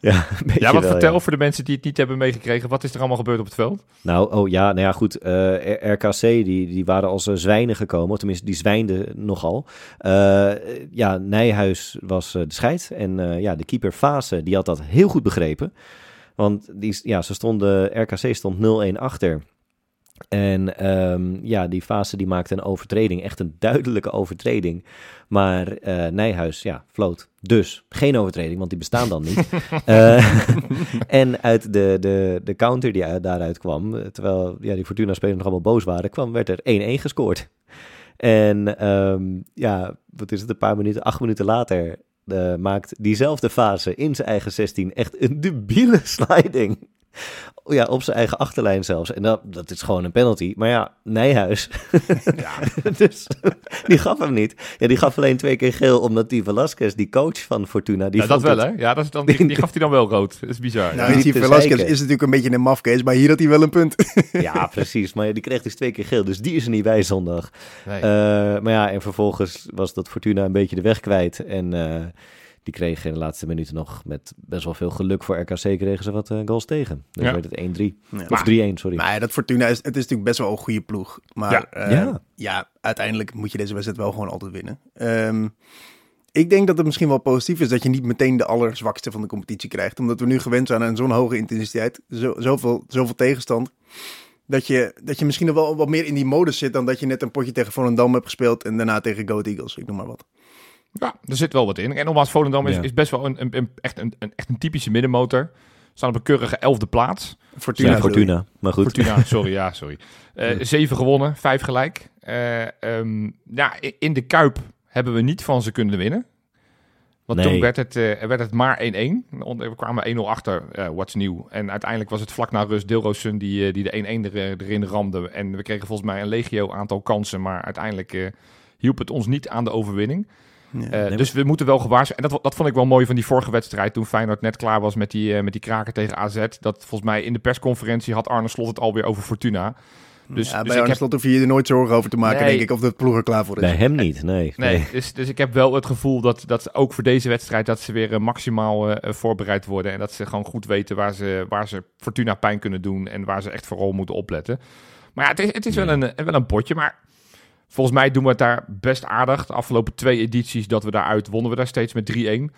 ja, Ja, wat wel, vertel voor de mensen die het niet hebben meegekregen. Wat is er allemaal gebeurd op het veld? Nou, oh ja, nou ja, goed. eh, RKC, die, die waren als eh, zwijnen gekomen. Of tenminste, die zwijnden nogal. Eh, ja, Nijhuis was eh, de scheid. En eh, ja, de keeper Fase, die had dat heel goed begrepen. Want die, ja, ze stonden, RKC stond 0-1 achter. En ehm, ja, die fase die maakte een overtreding, echt een duidelijke overtreding. Maar eh, Nijhuis, ja, floot. Dus geen overtreding, want die bestaan dan niet. [LAUGHS] Eh, [LAUGHS] en uit de, de, de counter die uit, daaruit kwam, eh, terwijl ja, die Fortuna-spelers nog allemaal boos waren, kwam, werd er 1-1 gescoord. En ehm, ja, wat is het, een paar minuten, acht minuten later maakt diezelfde fase in zijn eigen 16 echt een debiele sliding. [LAUGHS] Ja, op zijn eigen achterlijn zelfs. En dat, dat is gewoon een penalty. Maar ja, Nijhuis. Ja, [LAUGHS] dus die gaf hem niet. Ja, die gaf alleen twee keer geel, omdat die Velasquez, die coach van Fortuna, die ja dat wel, hè? Ja, dat is dan, die, die gaf hij dan wel rood. Dat is bizar. Nou, die Velasquez zeiken. is natuurlijk een beetje een mafkees, maar hier had hij wel een punt. [LAUGHS] Ja, precies. Maar die kreeg dus twee keer geel, dus die is er niet bij zondag. Nee. Eh, maar ja, en vervolgens was dat Fortuna een beetje de weg kwijt. En eh, die kregen in de laatste minuten nog met best wel veel geluk voor RKC kregen ze wat eh, goals tegen. Dus Ja. werd het 1-3. Ja. Of 3-1, sorry. Maar ja, dat Fortuna is, het is natuurlijk best wel een goede ploeg. Maar Ja. ja, Ja. ja. uiteindelijk moet je deze wedstrijd wel gewoon altijd winnen. Ehm, ik denk dat het misschien wel positief is dat je niet meteen de allerzwakste van de competitie krijgt. Omdat we nu gewend zijn aan zo'n hoge intensiteit, zo, zoveel, zoveel tegenstand. Dat je, dat je misschien nog wel wat meer in die modus zit dan dat je net een potje tegen Volendam hebt gespeeld en daarna tegen Goat Eagles, ik noem maar wat. Ja, er zit wel wat in. En nogmaals, Volendam is, Ja. is best wel een, een, een- echt, een, een, echt een typische middenmotor. Staan op een keurige elfde plaats. Fortuna. ja. Fortuna. Maar goed. Fortuna, sorry, ja, sorry. [LAUGHS] Eh, Zeven gewonnen, vijf gelijk. Eh, ehm, ja, in de Kuip hebben we niet van ze kunnen winnen. Want Nee. toen werd het, eh, werd het maar 1-1. Want We kwamen 1-0 achter, eh what's nieuw. En uiteindelijk was het vlak na rust Deelroosun die, die de 1-1 er, erin ramde. En we kregen volgens mij een legio aantal kansen. Maar uiteindelijk eh, hielp het ons niet aan de overwinning. Ja. Eh, Nee, dus we moeten wel gewaarschuwd. En dat, dat vond ik wel mooi van die vorige wedstrijd. Toen Feyenoord net klaar was met die, eh, met die kraker tegen AZ. Dat volgens mij in de persconferentie had Arne Slot het alweer over Fortuna. Dus, ja, dus bij ik Arne heb, Slot hoef je je er nooit zorgen over te maken, Nee. denk ik, of de ploeg er klaar voor is. Bij hem niet, nee. nee, dus, dus ik heb wel het gevoel dat, dat ook voor deze wedstrijd... dat ze weer eh, maximaal voorbereid worden. En dat ze gewoon goed weten waar ze, waar ze Fortuna pijn kunnen doen. En waar ze echt vooral moeten opletten. Maar ja, het is, het is wel, een, wel een potje. Maar volgens mij doen we het daar best aardig. De afgelopen twee edities dat we daaruit wonnen we daar steeds met 3-1.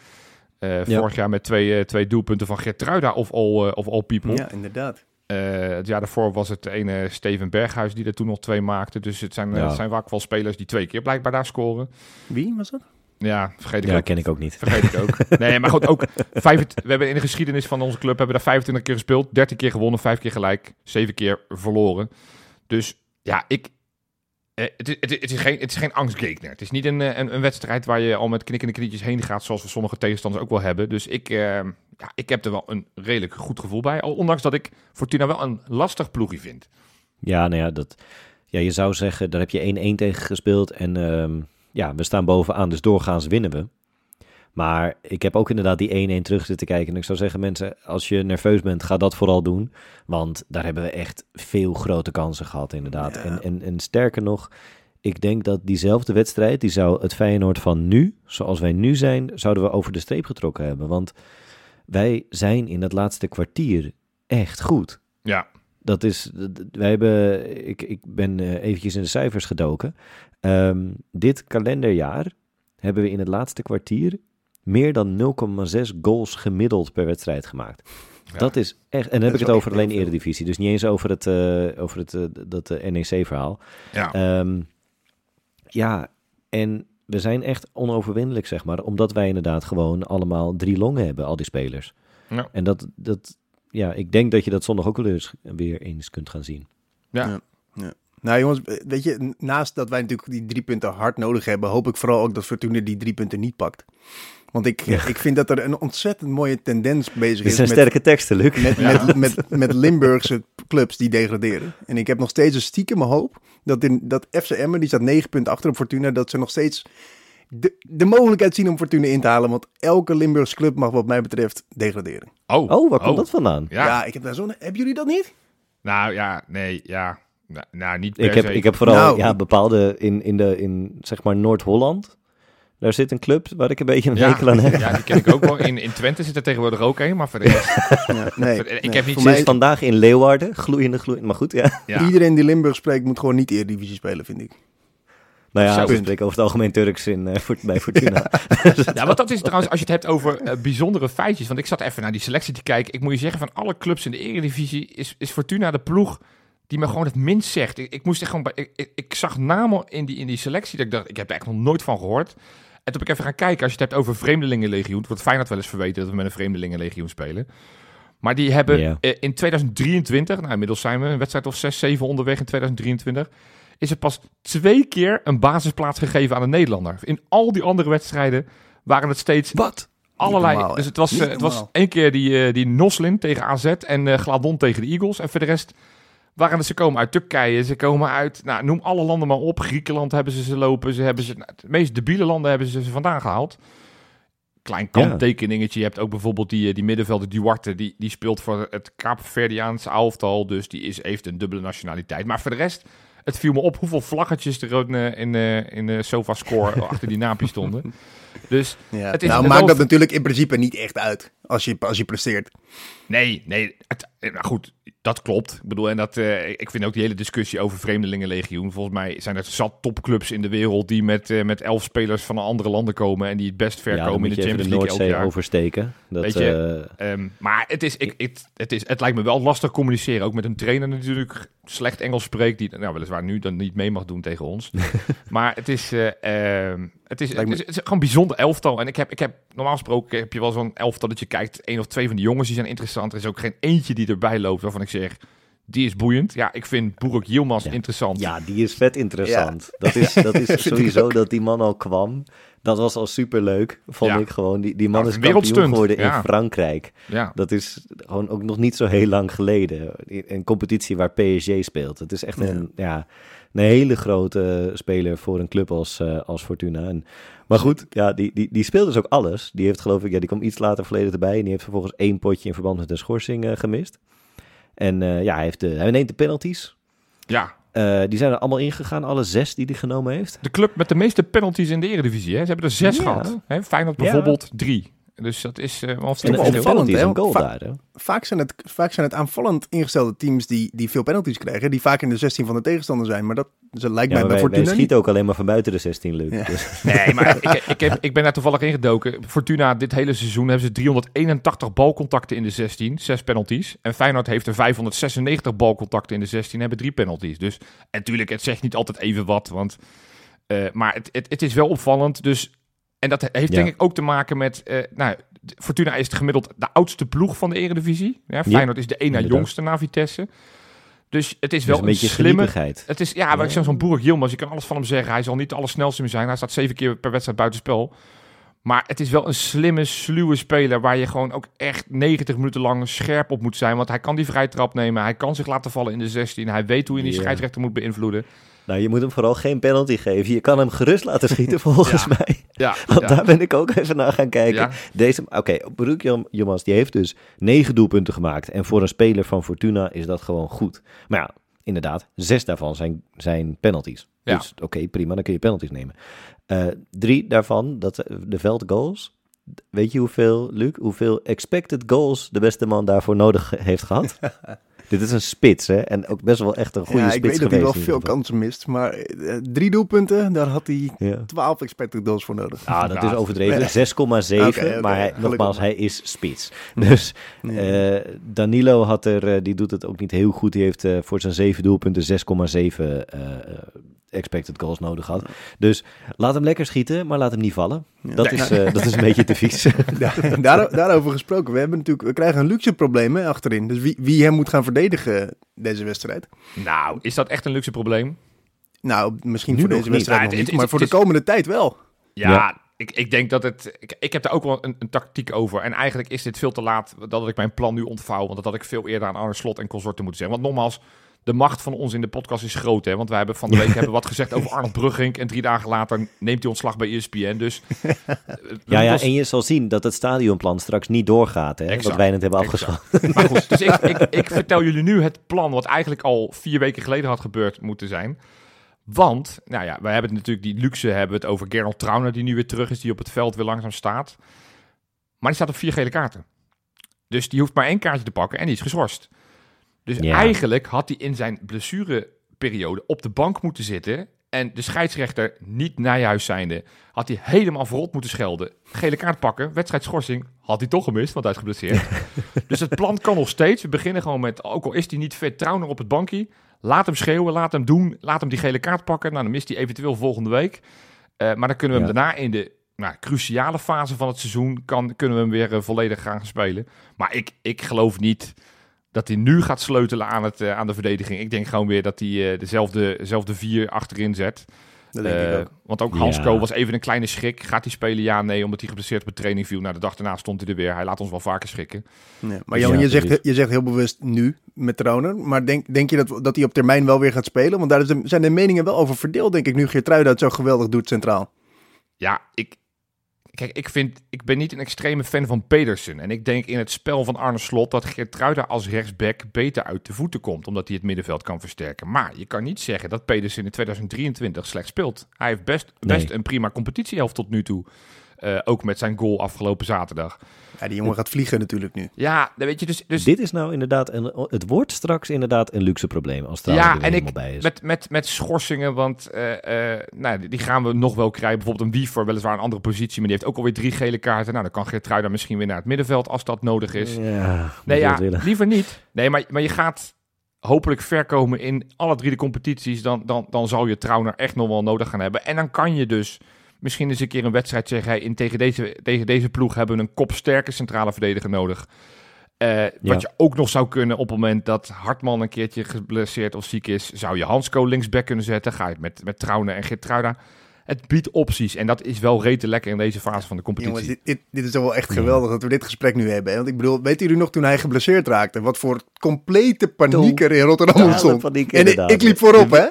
Eh, Ja. Vorig jaar met twee, eh, twee doelpunten van Gertruida of all, eh, of all people. Ja, inderdaad. Eh, het jaar daarvoor was het de ene Steven Berghuis die er toen nog twee maakte. Dus het zijn, Ja. het zijn vaak wel spelers die twee keer blijkbaar daar scoren. Wie was dat? Ja, vergeet ik Ja, ook. ken ik ook niet. Vergeet ik ook. [LAUGHS] Nee, maar goed, ook 25 we hebben in de geschiedenis van onze club hebben daar 25 keer gespeeld, 13 keer gewonnen, 5 keer gelijk, 7 keer verloren. Dus ja, ik. Eh, het, is, het, is, geen, het is geen. Het is niet een, eh, een, een wedstrijd waar je al met knikkende knietjes heen gaat, zoals we sommige tegenstanders ook wel hebben. Dus ik, eh, ja, ik heb er wel een redelijk goed gevoel bij. Al ondanks dat ik Fortuna wel een lastig ploegie vind. Ja, nou ja, dat, ja, je zou zeggen, daar heb je 1-1 tegen gespeeld. En ehm, ja, we staan bovenaan, dus doorgaans winnen we. Maar ik heb ook inderdaad die 1-1 terug zitten kijken. En ik zou zeggen, mensen, als je nerveus bent, ga dat vooral doen. Want daar hebben we echt veel grote kansen gehad, inderdaad. Ja. En, en, en sterker nog, ik denk dat diezelfde wedstrijd, die zou het Feyenoord van nu, zoals wij nu zijn, zouden we over de streep getrokken hebben. Want wij zijn in het laatste kwartier echt goed. Ja, Dat is, wij hebben, ik, ik ben eh, eventjes in de cijfers gedoken. Ehm, dit kalenderjaar hebben we in het laatste kwartier meer dan 0,6 goals gemiddeld per wedstrijd gemaakt. Ja. Dat is echt, en dan heb ik het over alleen. Eredivisie, dus niet eens over het, eh, over het eh, dat eh, NEC-verhaal. ja. Ehm, ja, en we zijn echt onoverwinnelijk, zeg maar, omdat wij inderdaad gewoon allemaal drie longen hebben, al die spelers. Ja. En dat, dat, ja, ik denk dat je dat zondag ook wel eens weer eens kunt gaan zien. ja. Ja. Nou jongens, weet je, naast dat wij natuurlijk die drie punten hard nodig hebben, hoop ik vooral ook dat Fortuna die drie punten niet pakt. Want ik, ik vind dat er een ontzettend mooie tendens bezig Dit is zijn met, sterke teksten, Luc. met, Ja. met, met, met Limburgse clubs die degraderen. En ik heb nog steeds een stiekeme hoop dat, in, dat FC Emmen, die staat negen punten achter op Fortuna, dat ze nog steeds de, de mogelijkheid zien om Fortuna in te halen. Want elke Limburgse club mag wat mij betreft degraderen. Oh, Oh, waar komt dat vandaan? Ja. Ja, ik heb daar zo'n... Hebben jullie dat niet? Nou ja, nee, ja. Nou, nou niet per Ik heb, se. ik heb vooral Nou, ja, bepaalde in, in, de, in zeg maar Noord-Holland. Daar zit een club waar ik een beetje een ja, hekel aan heb. ja, die ken ik ook wel. In, in Twente zit er tegenwoordig ook een, maar voor de rest... [LAUGHS] Ja, nee, [LAUGHS] Ik nee, heb niet mij, is vandaag in Leeuwarden, gloeiende, gloeiende. Maar goed, ja. Ja. Iedereen die Limburg spreekt moet gewoon niet Eredivisie spelen, vind ik. Nou ja, we spreken over het algemeen Turks in, eh, bij Fortuna. [LAUGHS] Ja, want dat is trouwens, als je het hebt over eh, bijzondere feitjes. Want ik zat even naar die selectie te kijken. Ik moet je zeggen, van alle clubs in de Eredivisie is, is Fortuna de ploeg die me gewoon het minst zegt. Ik, ik moest echt gewoon ik, ik, ik zag namen in die, in die selectie dat ik dacht, ik heb er echt nog nooit van gehoord. En toen heb ik even gaan kijken, als je het hebt over vreemdelingenlegioen. Het wordt Feyenoord wel eens verweten dat we met een vreemdelingenlegioen spelen. Maar die hebben eh, in 2023, nou inmiddels zijn we een wedstrijd of 6, 7 onderweg in 2023, is er pas twee keer een basisplaats gegeven aan een Nederlander. In al die andere wedstrijden waren het steeds Wat? Allerlei. normaal, dus het was, eh, het was één keer die, eh, die Noslin tegen AZ en eh Gladon tegen de Eagles. En voor de rest waren ze komen uit Turkije, ze komen uit, nou, noem alle landen maar op. Griekenland hebben ze ze lopen, ze hebben ze, nou, de meest debiele landen hebben ze ze vandaan gehaald. Klein kanttekeningetje, je hebt ook bijvoorbeeld die, eh, die middenvelder Duarte, die, die speelt voor het Kaapverdiaanse elftal, dus die is, heeft een dubbele nationaliteit. Maar voor de rest, het viel me op hoeveel vlaggetjes er ook, eh, in, eh, in de SofaScore [LAUGHS] achter die naampjes stonden. Dus Ja. Het is nou, maakt dat natuurlijk in principe niet echt uit als je, als je presteert. Nee, nee. Het, eh, nou goed, dat klopt. Ik bedoel, en dat, eh, ik vind ook die hele discussie over Vreemdelingenlegioen. Volgens mij zijn er zat topclubs in de wereld die met, eh, met elf spelers van andere landen komen en die het best ver Ja, komen in de Champions League elk jaar. oversteken. Dat, Weet je, Ehm, maar het, is, ik, het, het, is, het lijkt me wel lastig communiceren. Ook met een trainer natuurlijk slecht Engels spreekt. Die nou, weliswaar nu dan niet mee mag doen tegen ons. [LAUGHS] maar het is, eh, ehm, het, is, het, Lijkt me- is, het is gewoon een bijzonder elftal. En ik heb, ik heb normaal gesproken heb je wel zo'n elftal dat je kijkt. één of twee van die jongens die zijn interessant. Er is ook geen eentje die erbij loopt waarvan ik zeg... Die is boeiend. Ja, ik vind Boerik Yilmaz Ja. interessant. ja, die is vet interessant. Dat is, dat is [LAUGHS] sowieso dat die man al kwam. Dat was al superleuk, vond Ja. ik gewoon. Die, die man Nou, is kampioen geworden ja. in Frankrijk. ja. Dat is gewoon ook nog niet zo heel lang geleden. Een competitie waar PSG speelt. Het is echt een, ja, een hele grote speler voor een club als, eh, als Fortuna. En, maar goed, ja, die, die, die speelt dus ook alles. Die heeft geloof ik, ja, die kwam iets later verleden erbij. En die heeft vervolgens één potje in verband met een schorsing eh, gemist. En eh, ja, hij, heeft de, hij neemt de penalties. ja, Eh, die zijn er allemaal ingegaan, alle zes die hij genomen heeft. de club met de meeste penalties in de Eredivisie. Hè? Ze hebben er zes Ja. gehad. Hè? Feyenoord Ja. bijvoorbeeld drie. Dus dat is eh wel opvallend, is hè? een goal Va- daar, hè? Vaak zijn, het, vaak zijn het aanvallend ingestelde teams die, die veel penalties krijgen. Die vaak in de 16 van de tegenstander zijn. Maar dat, dat lijkt Ja, mij bij wij, wij Fortuna niet. schieten ook alleen maar van buiten de 16, Luc. Ja. Dus, [LAUGHS] Nee, maar ik, ik, heb, ik ben daar toevallig ingedoken. Fortuna, dit hele seizoen hebben ze 381 balcontacten in de 16, zes penalties. En Feyenoord heeft er 596 balcontacten in de 16, hebben drie penalties. Dus en natuurlijk, het zegt niet altijd even wat, want... eh, maar het, het, het is wel opvallend, dus... En dat heeft Ja. denk ik ook te maken met... eh, nou, Fortuna is gemiddeld de oudste ploeg van de Eredivisie. Ja, Feyenoord is de inderdaad. jongste na Vitesse. Dus het is dus wel een een, beetje slimme... Het is, ja, maar ik zeg zo'n Boerik Yilmaz, je kan alles van hem zeggen. Hij zal niet de allersnelste meer zijn. Hij staat zeven keer per wedstrijd buitenspel. Maar het is wel een slimme, sluwe speler waar je gewoon ook echt 90 minuten lang scherp op moet zijn. Want hij kan die vrije trap nemen. Hij kan zich laten vallen in de 16. Hij weet hoe je die scheidsrechter moet beïnvloeden. Nou, je moet hem vooral geen penalty geven. Je kan hem gerust laten schieten, [LAUGHS] volgens Ja. mij. Ja, [LAUGHS] Want ja. daar ben ik ook even naar gaan kijken. Deze, oké, Broek Jomas, die heeft dus negen doelpunten gemaakt. En voor een speler van Fortuna is dat gewoon goed. Maar ja, inderdaad, zes daarvan zijn, zijn penalties. Ja. Dus oké, prima, dan kun je penalties nemen. Eh, drie daarvan, dat, eh, de veldgoals. Weet je hoeveel, Luc, hoeveel expected goals de beste man daarvoor nodig heeft gehad? [LAUGHS] Dit is een spits, hè? En ook best wel echt een goede ja, spits ik weet dat hij geweest. wel veel kansen mist. Maar eh, drie doelpunten, daar had hij Ja. 12 expected goals voor nodig. Ah, dat Ja, is overdreven. 6,7. Oké, oké, maar hij, nogmaals, hij is spits. [LAUGHS] Dus Nee. eh, Danilo had er, eh, die doet het ook niet heel goed. Die heeft voor zijn 7 doelpunten 6,7 eh, expected goals nodig gehad. Dus laat hem lekker schieten, maar laat hem niet vallen. Dat, is, eh, dat is een beetje te vies. [LAUGHS] Daar, daar- daarover gesproken. We, hebben natuurlijk, we krijgen een luxe probleem hè, achterin. Dus wie, wie hem moet gaan verdedigen deze wedstrijd? Nou, is dat echt een luxe probleem? Nou, misschien Nu voor deze wedstrijd Ja, nog het- niet, het- maar voor het de is- komende tijd wel. Ja, Ja. Ik, ik denk dat het... Ik, ik heb daar ook wel een, een tactiek over. En eigenlijk is dit veel te laat dat ik mijn plan nu ontvouw. Want dat had ik veel eerder aan Arne Slot en consorten moeten zeggen. Want nogmaals, de macht van ons in de podcast is groot. Hè? Want wij hebben van de week hebben wat gezegd over Arnold Brugging. En drie dagen later neemt hij ontslag bij ESPN. Dus... [LAUGHS] eh, Ja, ja, dat is- en je zal zien dat het stadionplan straks niet doorgaat. Hè, wat wij net hebben exact. afgeschoten. Maar goed, dus [LAUGHS] ik, ik, ik vertel jullie nu het plan wat eigenlijk al vier weken geleden had gebeurd moeten zijn. Want, nou ja, wij hebben het natuurlijk die luxe hebben we het over Gerald Trauner die nu weer terug is, die op het veld weer langzaam staat. Maar die staat op vier gele kaarten. Dus die hoeft maar één kaartje te pakken en die is geschorst. Dus Ja. eigenlijk had hij in zijn blessureperiode op de bank moeten zitten. En de scheidsrechter, niet Nijhuis zijnde, had hij helemaal verrot moeten schelden. Gele kaart pakken, wedstrijdschorsing, had hij toch gemist, want hij is geblesseerd. [LAUGHS] dus het plan kan nog steeds. We beginnen gewoon met, ook al is hij niet fit, Trauner op het bankje. Laat hem schreeuwen, laat hem doen, laat hem die gele kaart pakken. Nou, dan mist hij eventueel volgende week. Eh, maar dan kunnen we hem Ja. daarna in de nou, cruciale fase van het seizoen, kan, kunnen we hem weer eh, volledig gaan spelen. Maar ik, ik geloof niet dat hij nu gaat sleutelen aan, het, eh, aan de verdediging. Ik denk gewoon weer dat hij eh, dezelfde, dezelfde vier achterin zet. dat denk ik Eh, ook. Want ook Ja. Hansco was even een kleine schrik. Gaat hij spelen? Ja, nee, omdat hij geblesseerd op de training viel. Nou, de dag daarna stond hij er weer. Hij laat ons wel vaker schrikken. Ja. Maar Ja, Jan, je, zegt, je zegt heel bewust nu met Trauner. Maar denk, denk je dat, dat hij op termijn wel weer gaat spelen? Want daar zijn de meningen wel over verdeeld, denk ik, nu Geertruida het zo geweldig doet centraal. Ja, ik... Kijk, ik, vind, ik ben niet een extreme fan van Pedersen. En ik denk in het spel van Arne Slot dat Geertruida als rechtsback beter uit de voeten komt. Omdat hij het middenveld kan versterken. Maar je kan niet zeggen dat Pedersen in 2023 slecht speelt. Hij heeft best, best Nee. een prima competitiehelft tot nu toe. Eh, ook met zijn goal afgelopen zaterdag. Ja, die jongen gaat vliegen natuurlijk nu. Ja, dan weet je dus... dus Dit is nou inderdaad, een, het wordt straks inderdaad een luxe probleem als Trouwen Ja, er weer en helemaal ik bij is. met, met, met schorsingen, want eh, eh, nou, die- gaan we nog wel krijgen. Bijvoorbeeld een Wiever, weliswaar een andere positie, maar die heeft ook alweer drie gele kaarten. Nou, dan kan Geertruida misschien weer naar het middenveld als dat nodig is. Ja, nee, ja, dat willen. liever niet. Nee, maar, maar je gaat hopelijk ver komen in alle drie de competities. Dan, dan, dan zal je Trauner echt nog wel nodig gaan hebben. En dan kan je dus misschien eens een keer een wedstrijd zeggen... Hey, in, tegen, deze, tegen deze ploeg hebben we een kopsterke centrale verdediger nodig. Eh, Wat je ook nog zou kunnen op het moment dat Hartman een keertje geblesseerd of ziek is... zou je Hansco linksback kunnen zetten. Ga je het met, met Trauner en Geertruida. Het biedt opties en dat is wel rete lekker in deze fase van de competitie. Jongens, dit, dit, dit is toch wel echt geweldig dat we dit gesprek nu hebben. hè? Want ik bedoel, weet jullie nog toen hij geblesseerd raakte? Wat voor complete paniek er in Rotterdam Totale ontstond. paniek, En ik, inderdaad. ik liep voorop, hè?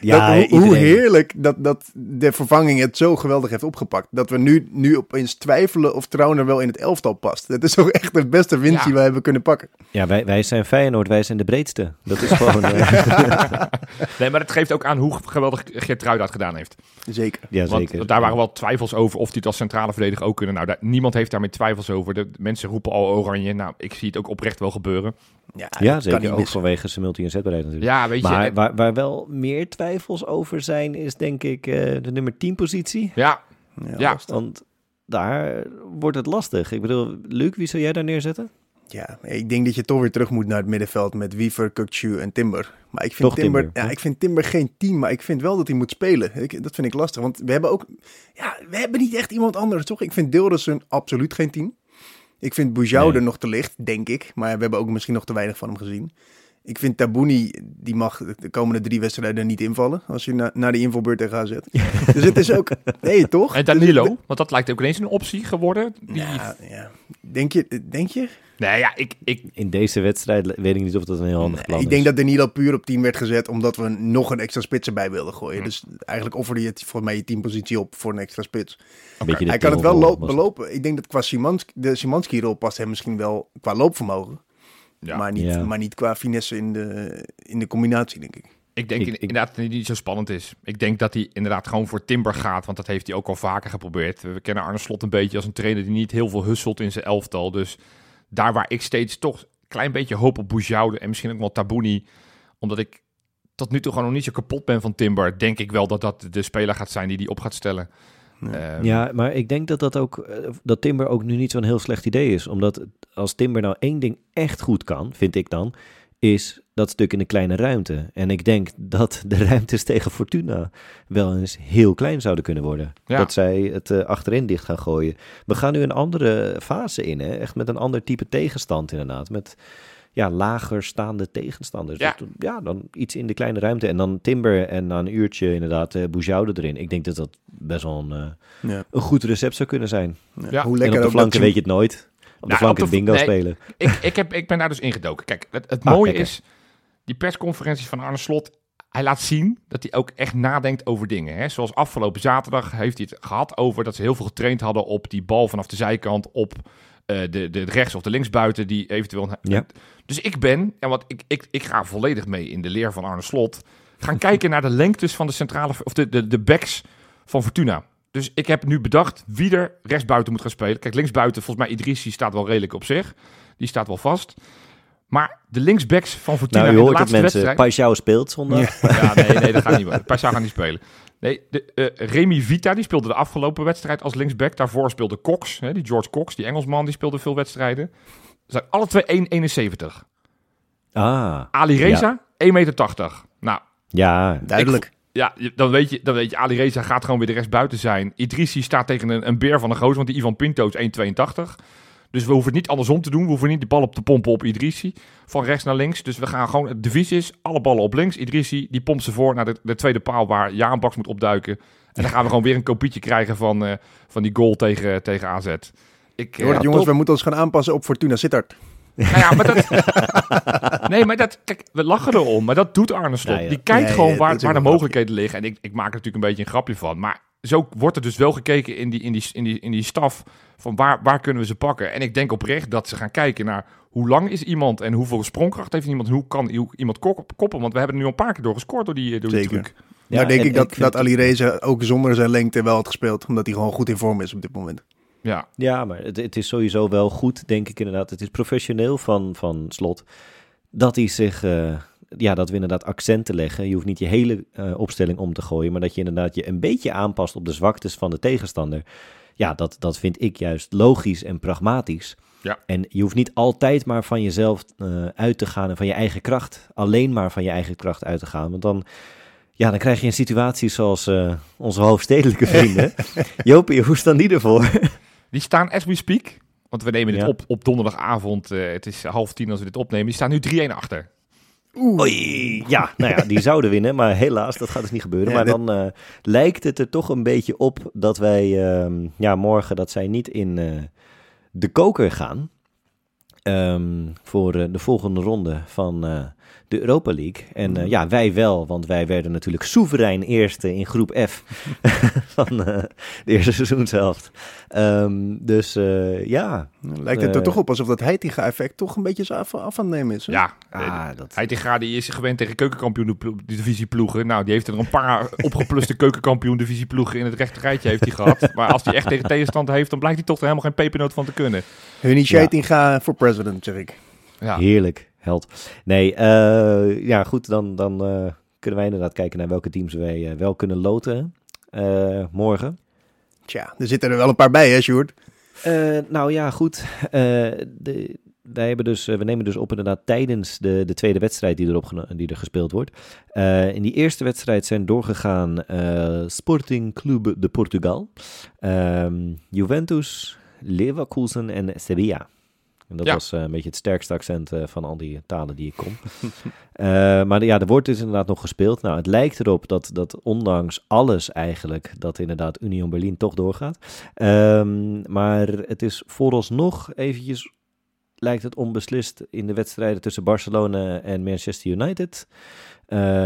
Ja, dat, hoe, heerlijk dat, dat de vervanging het zo geweldig heeft opgepakt. Dat we nu, nu opeens twijfelen of Trauner wel in het elftal past. Dat is toch echt de beste winst Ja. die we hebben kunnen pakken. Ja, wij, wij zijn Feyenoord, wij zijn de breedste. Dat is gewoon... [LAUGHS] eh, [LAUGHS] Nee, maar het geeft ook aan hoe geweldig Geertruida het gedaan heeft. Zeker. ja, Want zeker. daar waren wel twijfels over of hij het als centrale verdediger ook kunnen. Nou, daar, niemand heeft daarmee twijfels over. De mensen roepen al oranje. Nou, ik zie het ook oprecht wel gebeuren. Ja, Ja, zeker. niet Ook missen. vanwege zijn multi-inzetbaarheid natuurlijk. Ja, weet je. Maar en- waar, waar wel meer twijfels over zijn, is denk ik eh, de nummer 10 positie. ja, Ja. Want daar wordt het lastig. Ik bedoel, Luc, wie zou jij daar neerzetten? Ja, ik denk dat je toch weer terug moet naar het middenveld met Wiever, Kukcu en Timber. Maar ik vind Toch Timber, Timber, ja, ik vind Timber geen team, maar ik vind wel dat hij moet spelen. Ik, dat vind ik lastig, want we hebben ook, ja, we hebben niet echt iemand anders, toch? Ik vind Dildersen absoluut geen team. Ik vind Boujoude Nee. nog te licht, denk ik, maar we hebben ook misschien nog te weinig van hem gezien. Ik vind Tabouni, die mag de komende drie wedstrijden niet invallen als je na, naar de invalbeurt tegen gaat zetten. [LAUGHS] dus het is ook, nee toch? en Danilo, want dat lijkt ook ineens een optie geworden. Die... Ja, ja. Denk je, denk je? Nee, ja, ik, ik, In deze wedstrijd weet ik niet of dat een heel handig Nee, plan ik is. denk dat Danilo puur op 10 werd gezet omdat we nog een extra spits erbij wilden Hm. gooien. Dus eigenlijk offerde je het voor mij je teampositie op voor een extra spits. Een Hij kan het wel loop, het. belopen. Ik denk dat qua Simanski, de Simanski-rol past hem misschien wel qua loopvermogen. ja, Maar, niet, Ja. maar niet qua finesse in de, in de combinatie, denk ik. ik denk ik- in- ik- inderdaad dat hij niet zo spannend is. Ik denk dat hij inderdaad gewoon voor Timber gaat. Want dat heeft hij ook al vaker geprobeerd. We kennen Arne Slot een beetje als een trainer die niet heel veel husselt in zijn elftal. Dus daar waar ik steeds toch een klein beetje hoop op Boujoude en misschien ook wel Tabouni. Omdat ik tot nu toe gewoon nog niet zo kapot ben van Timber. Denk ik wel dat dat de speler gaat zijn die die op gaat stellen. Ehm, Ja, maar ik denk dat dat ook eh, dat Timber ook nu niet zo'n heel slecht idee is. Omdat als Timber nou één ding echt goed kan, vind ik dan, is dat stuk in de kleine ruimte. En ik denk dat de ruimtes tegen Fortuna wel eens heel klein zouden kunnen worden. Ja. Dat zij het eh, achterin dicht gaan gooien. We gaan nu een andere fase in, hè? echt met een ander type tegenstand inderdaad. Met ja, lager staande tegenstanders. Ja. Dus, ja, dan iets in de kleine ruimte. En dan Timber en na een uurtje inderdaad uh, Boujoude erin. Ik denk dat dat best wel een, uh, Ja. een goed recept zou kunnen zijn. Ja. Ja. Hoe en lekker op de flanken weet je het nooit. Op de Nou, flanken op de- bingo nee. spelen. ik, ik, heb, ik ben daar dus ingedoken. Kijk, het, het Ah, mooie lekker. is, die persconferenties van Arne Slot, hij laat zien dat hij ook echt nadenkt over dingen. Hè? Zoals afgelopen zaterdag heeft hij het gehad over dat ze heel veel getraind hadden op die bal vanaf de zijkant op eh, de, de rechts- of de linksbuiten die eventueel... Ja. Dus ik ben, en wat ik, ik, ik ga volledig mee in de leer van Arne Slot, gaan kijken naar de lengtes van de centrale, of de, de, de backs van Fortuna. Dus ik heb nu bedacht wie er rechtsbuiten moet gaan spelen. Kijk, linksbuiten, volgens mij Idrissi staat wel redelijk op zich. Die staat wel vast. Maar de linksbacks van Fortuna Nou, in je de hoort het laatste mensen. wedstrijd... Paixão speelt zondag. Ja, nee, nee, dat gaat niet worden. Paisa gaat niet spelen. Nee, de, eh, Remy Vita, die speelde de afgelopen wedstrijd als linksback. Daarvoor speelde Cox, hè, die George Cox, die Engelsman, die speelde veel wedstrijden. Ze zijn alle twee 1,71. Ah, Ali Reza, 1,80 meter. Nou, ja. Duidelijk. Ja, dan weet, je, dan weet je, Ali Reza gaat gewoon weer de rechtsbuiten zijn. Idrissi staat tegen een, een beer van een gozer, want die Ivan Pinto is 1,82. Dus we hoeven het niet andersom te doen. We hoeven niet de bal op te pompen op Idrissi van rechts naar links. Dus we gaan gewoon, de devies is, alle ballen op links. Idrissi, die pompt ze voor naar de, de tweede paal waar Jaan Baks moet opduiken. En dan gaan we gewoon weer een kopietje krijgen van, eh, van die goal tegen, tegen AZ. Ik, Je eh, het, jongens, we moeten ons gaan aanpassen op Fortuna Sittard. Nou ja, maar dat... [LAUGHS] nee, maar dat... Kijk, we lachen erom, maar dat doet Arne Slot. Ja, ja. Die kijkt Nee, gewoon waar, waar de mogelijkheden liggen. En ik, ik maak er natuurlijk een beetje een grapje van. Maar zo wordt er dus wel gekeken in die, in die, in die, in die staf van waar, waar kunnen we ze pakken. En ik denk oprecht dat ze gaan kijken naar hoe lang is iemand en hoeveel sprongkracht heeft iemand. En hoe kan iemand kop- koppen. Want we hebben er nu al een paar keer door gescoord door die, door die Zeker. truc. Ja, nou denk en ik dat, ik dat Ali Reza ook zonder zijn lengte wel had gespeeld. Omdat hij gewoon goed in vorm is op dit moment. Ja, Ja, maar het, het is sowieso wel goed, denk ik inderdaad. Het is professioneel van, van Slot dat hij zich, eh, ja, dat we inderdaad accenten leggen. Je hoeft niet je hele eh, opstelling om te gooien, maar dat je inderdaad je een beetje aanpast op de zwaktes van de tegenstander. Ja, dat, dat vind ik juist logisch en pragmatisch. Ja. En je hoeft niet altijd maar van jezelf eh, uit te gaan en van je eigen kracht, alleen maar van je eigen kracht uit te gaan. Want dan, ja, dan krijg je een situatie zoals onze hoofdstedelijke [LAUGHS] vrienden. Jopie, hoe staan die ervoor? Die staan as we speak. Want we nemen dit Ja. op op donderdagavond. eh, het is half tien als we dit opnemen. Die staan nu 3-1 achter. Oei, ja, nou ja, die zouden winnen, maar helaas, dat gaat dus niet gebeuren. Ja, maar dit- dan eh, lijkt het er toch een beetje op dat wij ehm, ja, morgen, dat zij niet in eh, de koker gaan ehm, voor eh, de volgende ronde van eh, de Europa League. En eh, ja, wij wel, want wij werden natuurlijk soeverein eerste in groep F [LAUGHS] van eh, de eerste seizoenshelft. Ehm, dus eh, ja, Lijkt het er toch op alsof dat Heitinga-effect toch een beetje af, af aan het nemen is. hè? Ja, ah, dat... Heitinga die is gewend tegen keukenkampioen divisie ploegen. Nou, die heeft er een paar [LAUGHS] opgepluste keukenkampioen divisie ploegen in het rechte rijtje heeft hij gehad. Maar als hij echt tegen tegenstand heeft, dan blijkt hij toch er helemaal geen pepernoot van te kunnen. Hunnie Ja. Heitinga voor president, zeg ik. Ja, Heerlijk, held. Nee, eh, ja goed, dan, dan eh, kunnen wij inderdaad kijken naar welke teams wij eh, wel kunnen loten eh, morgen. Tja, er zitten er wel een paar bij, hè, Sjoerd? Eh, nou ja, goed. eh, de, wij hebben dus, we nemen dus op inderdaad tijdens de, de tweede wedstrijd die, erop die er gespeeld wordt. Eh, in die eerste wedstrijd zijn doorgegaan eh, Sporting Clube de Portugal, ehm, Juventus, Leverkusen en Sevilla. En dat Ja. was eh, een beetje het sterkste accent eh, van al die talen die ik kon. [LAUGHS] Eh, maar ja, er wordt dus inderdaad nog gespeeld. Nou, het lijkt erop dat, dat ondanks alles eigenlijk, dat inderdaad Union Berlin toch doorgaat. Ehm, maar het is vooralsnog eventjes, lijkt het onbeslist in de wedstrijden tussen Barcelona en Manchester United.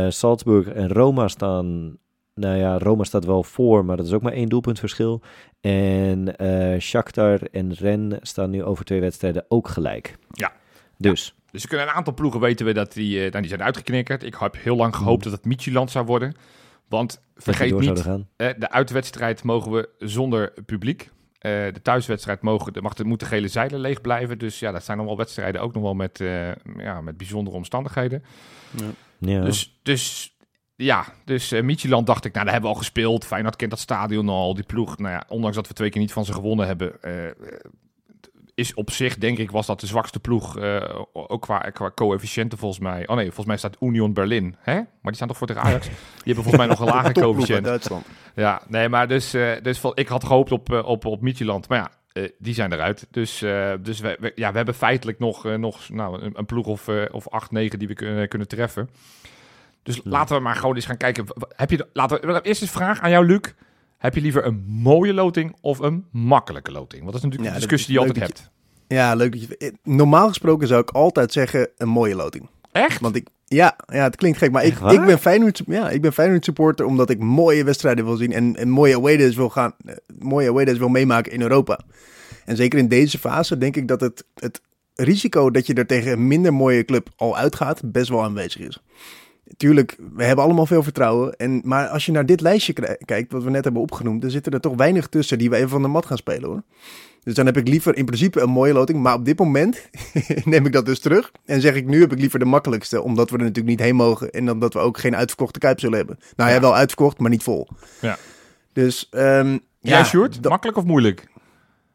Salzburg en Roma staan, nou ja, Roma staat wel voor, maar dat is ook maar één doelpunt verschil. En eh Shakhtar en Rennes staan nu over twee wedstrijden ook gelijk. Ja. Dus, Dus we kunnen een aantal ploegen weten we dat die, eh, nou, die zijn uitgeknikkerd. Ik heb heel lang gehoopt dat het Midtjylland zou worden. Want vergeet niet, eh, de uitwedstrijd mogen we zonder publiek. Eh, de thuiswedstrijd mogen, de, mag de, moet de gele zeilen leeg blijven. Dus ja, dat zijn nog wel wedstrijden ook nog wel met, eh, ja, met bijzondere omstandigheden. Ja. Dus, dus ja, dus uh, Midtjylland dacht ik, nou, daar hebben we al gespeeld. Feyenoord kent dat stadion al, die ploeg. Nou ja, ondanks dat we twee keer niet van ze gewonnen hebben, eh, is op zich, denk ik, was dat de zwakste ploeg. eh, ook qua, qua coëfficiënten volgens mij. Oh nee, volgens mij staat Union Berlin. Hè? Maar die staan toch voor tegen Ajax? Die hebben volgens mij nog een [LAUGHS] lager coëfficiënt. Duitsland. Ja, nee, maar dus, dus ik had gehoopt op, op, op Midtjylland. Maar ja, die zijn eruit. Dus, dus we, we- ja, we hebben feitelijk nog, nog nou, een, een ploeg of, of acht, negen die we kunnen, kunnen treffen. Dus laten we maar gewoon eens gaan kijken. Heb je, de- laten we, eerst eens een vraag aan jou, Luc. Heb je liever een mooie loting of een makkelijke loting? Want dat is natuurlijk Ja, een discussie die je altijd hebt. Ja, leuk dat je... eh, Normaal gesproken zou ik altijd zeggen een mooie loting. Echt? Want ik... Ja, ja, het klinkt gek, maar ik, ik ben Feyenoord, ja, ik ben Feyenoord supporter omdat ik mooie wedstrijden wil zien en, en mooie away days wil gaan, eh, mooie away days wil meemaken in Europa. En zeker in deze fase denk ik dat het, het risico dat je er tegen een minder mooie club al uitgaat best wel aanwezig is. Tuurlijk, we hebben allemaal veel vertrouwen. En, maar als je naar dit lijstje kijkt, wat we net hebben opgenoemd, dan zitten er toch weinig tussen die we even van de mat gaan spelen hoor. Dus dan heb ik liever in principe een mooie loting. Maar op dit moment [LAUGHS] neem ik dat dus terug. En zeg ik nu heb ik liever de makkelijkste. Omdat we er natuurlijk niet heen mogen. En omdat we ook geen uitverkochte kuip zullen hebben. Nou ja, Ja. wel uitverkocht, maar niet vol. Ja. Dus Jij, ja, Sjoerd? Makkelijk of moeilijk?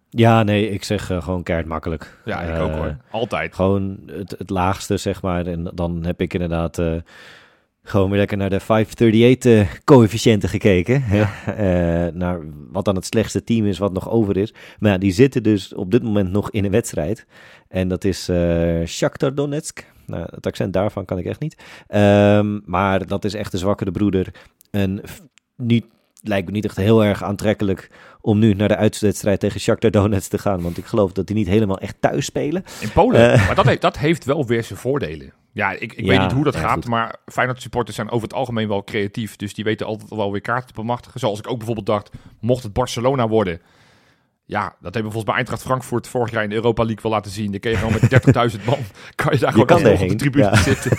Ja, nee, ik zeg eh, gewoon keihard makkelijk. Ja, ik Eh, ook hoor. Altijd. Gewoon het, het laagste, zeg maar. En dan heb ik inderdaad eh, Gewoon weer lekker naar de 538-coëfficiënten gekeken. hè. [LAUGHS] Eh, naar wat dan het slechtste team is wat nog over is. Maar ja, die zitten dus op dit moment nog in een wedstrijd. En dat is Shakhtar Donetsk. Nou, het accent daarvan kan ik echt niet. Ehm, maar dat is echt de zwakkere broeder. En niet, lijkt me niet echt heel erg aantrekkelijk om nu naar de uitwedstrijd tegen Shakhtar Donetsk te gaan. Want ik geloof dat die niet helemaal echt thuis spelen. In Polen. Eh. maar dat heeft, dat heeft wel weer zijn voordelen. Ja, ik, ik Ja, weet niet hoe dat ja, gaat, goed. maar Feyenoord supporters zijn over het algemeen wel creatief. Dus die weten altijd wel weer kaarten te bemachtigen. Zoals ik ook bijvoorbeeld dacht, mocht het Barcelona worden. Ja, dat hebben we volgens mij Eintracht Frankfurt vorig jaar in de Europa League wel laten zien. Dan kun je gewoon met 30.000 man, [LAUGHS] kan je daar gewoon op de tribune ja. [LAUGHS] zitten. [LAUGHS]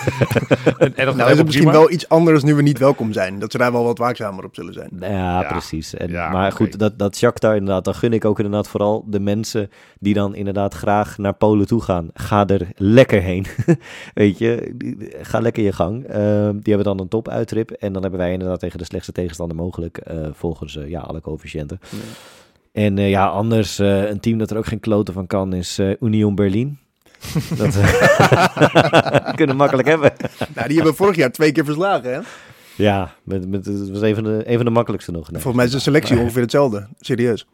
en, en dat Nou is misschien prima. wel iets anders nu we niet welkom zijn. Dat ze daar wel wat waakzamer op zullen zijn. Ja, Ja. precies. En, Ja, maar goed, dat, dat Shakhtar inderdaad, dan gun ik ook inderdaad vooral de mensen die dan inderdaad graag naar Polen toe gaan. Ga er lekker heen. Weet je, ga lekker je gang. Ehm, die hebben dan een top uittrip en dan hebben wij inderdaad tegen de slechtste tegenstander mogelijk, eh, volgens eh, ja, alle coëfficiënten. En eh, ja, anders, eh, een team dat er ook geen kloten van kan, is eh, Union Berlin. [LAUGHS] dat [LAUGHS] kunnen we makkelijk hebben. Nou, die hebben we vorig jaar twee keer verslagen, hè? Ja, met, met, het was een van de, een van de makkelijkste nog. Nee. Volgens mij is de selectie ongeveer hetzelfde. Serieus.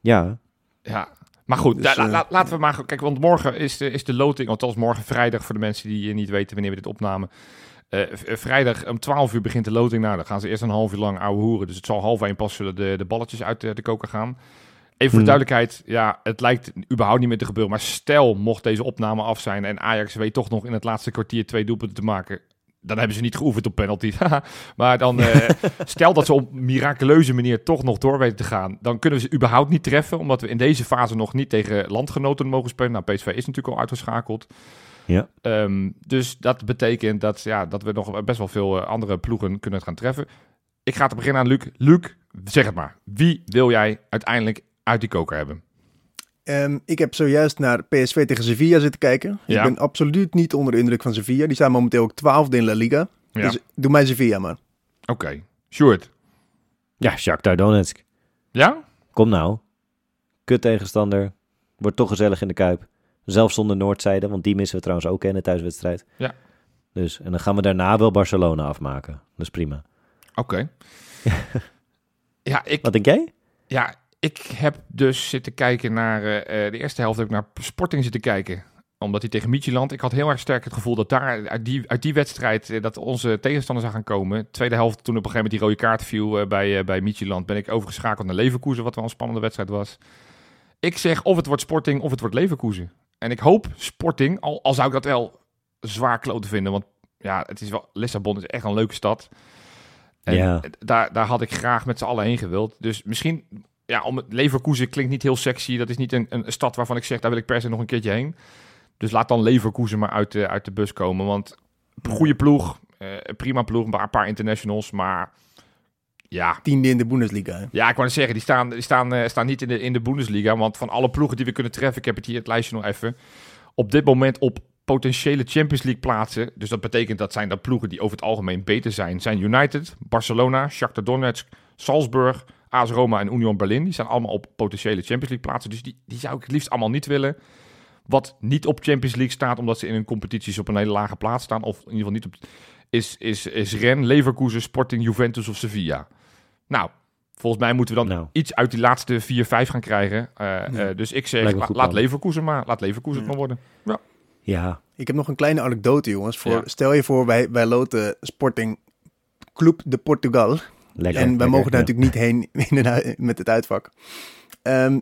Ja, Ja, maar goed, Dus, da- la- la- laten we maar... Kijk, want morgen is de, is de loting, althans morgen vrijdag voor de mensen die niet weten wanneer we dit opnamen. Eh, eh, vrijdag om 12 uur begint de loting. Nou, dan gaan ze eerst een half uur lang ouwe hoeren. Dus het zal half één pas zullen de, de balletjes uit de, de koker gaan. Even voor de Hmm. duidelijkheid, ja, het lijkt überhaupt niet meer te gebeuren. Maar stel, mocht deze opname af zijn en Ajax weet toch nog in het laatste kwartier twee doelpunten te maken. Dan hebben ze niet geoefend op penalty. [LAUGHS] maar dan, eh, [LAUGHS] stel dat ze op miraculeuze manier toch nog door weten te gaan. Dan kunnen we ze überhaupt niet treffen. Omdat we in deze fase nog niet tegen landgenoten mogen spelen. Nou, PSV is natuurlijk al uitgeschakeld. Ja. Ehm, dus dat betekent dat, ja, dat we nog best wel veel eh, andere ploegen kunnen gaan treffen. Ik ga te beginnen aan Luc. Luc, zeg het maar. Wie wil jij uiteindelijk uit die koker hebben? Ehm, ik heb zojuist naar PSV tegen Sevilla zitten kijken. Ja. Ik ben absoluut niet onder de indruk van Sevilla. Die staan momenteel ook twaalfde in La Liga. Ja. Dus doe mij Sevilla maar. Oké. Sjoerd. ja Shakhtar Donetsk. Ja? Kom nou. Kut tegenstander. Wordt toch gezellig in de Kuip. Zelfs zonder Noordzijde, want die missen we trouwens ook in de thuiswedstrijd. Ja. Dus, en dan gaan we daarna wel Barcelona afmaken. Dat is prima. Oké. [LAUGHS] ja, ik, Wat denk jij? ja, ik heb dus zitten kijken naar... eh, eh, de eerste helft heb ik naar Sporting zitten kijken. Omdat hij tegen Midtjylland... Ik had heel erg sterk het gevoel dat daar uit die, uit die wedstrijd... eh, dat onze tegenstander zou gaan komen. Tweede helft, toen op een gegeven moment die rode kaart viel bij, eh, bij ben ik overgeschakeld naar Leverkusen, wat wel een spannende wedstrijd was. Ik zeg of het wordt Sporting of het wordt Leverkusen. En ik hoop Sporting, al, al zou ik dat wel zwaar kloten vinden. Want ja, het is wel, Lissabon is echt een leuke stad. En Ja. daar, daar had ik graag met z'n allen heen gewild. Dus misschien, ja, om het Leverkusen klinkt niet heel sexy. Dat is niet een, een stad waarvan ik zeg, daar wil ik per se nog een keertje heen. Dus laat dan Leverkusen maar uit de, uit de bus komen. Want goede ploeg, eh, prima ploeg, paar, een paar internationals. Maar ja, Tiende in de Bundesliga. hè. ja, ik wou net zeggen, die staan, die staan, eh, staan niet in de, in de Bundesliga. Want van alle ploegen die we kunnen treffen, ik heb het hier het lijstje nog even. Op dit moment op potentiële Champions League plaatsen. Dus dat betekent dat zijn dat ploegen die over het algemeen beter zijn. Zijn United, Barcelona, Shakhtar Donetsk, Salzburg, AS Roma en Union Berlin. Die zijn allemaal op potentiële Champions League plaatsen. Dus die, die zou ik het liefst allemaal niet willen. Wat niet op Champions League staat, omdat ze in hun competities op een hele lage plaats staan. Of in ieder geval niet op... Is, is, is Ren, Leverkusen, Sporting, Juventus of Sevilla. Nou, volgens mij moeten we dan Nou. iets uit die laatste 4-5 gaan krijgen. Eh, eh, dus ik zeg, la- laat plan. Leverkusen maar. Laat Leverkusen het maar worden. Ja, Ik heb nog een kleine anekdote, jongens. Voor, Ja. Stel je voor, wij, wij loten Sporting Club de Portugal. lekker. en wij lekker, mogen daar ja. natuurlijk niet heen [LAUGHS] in een ui- met het uitvak. Ehm,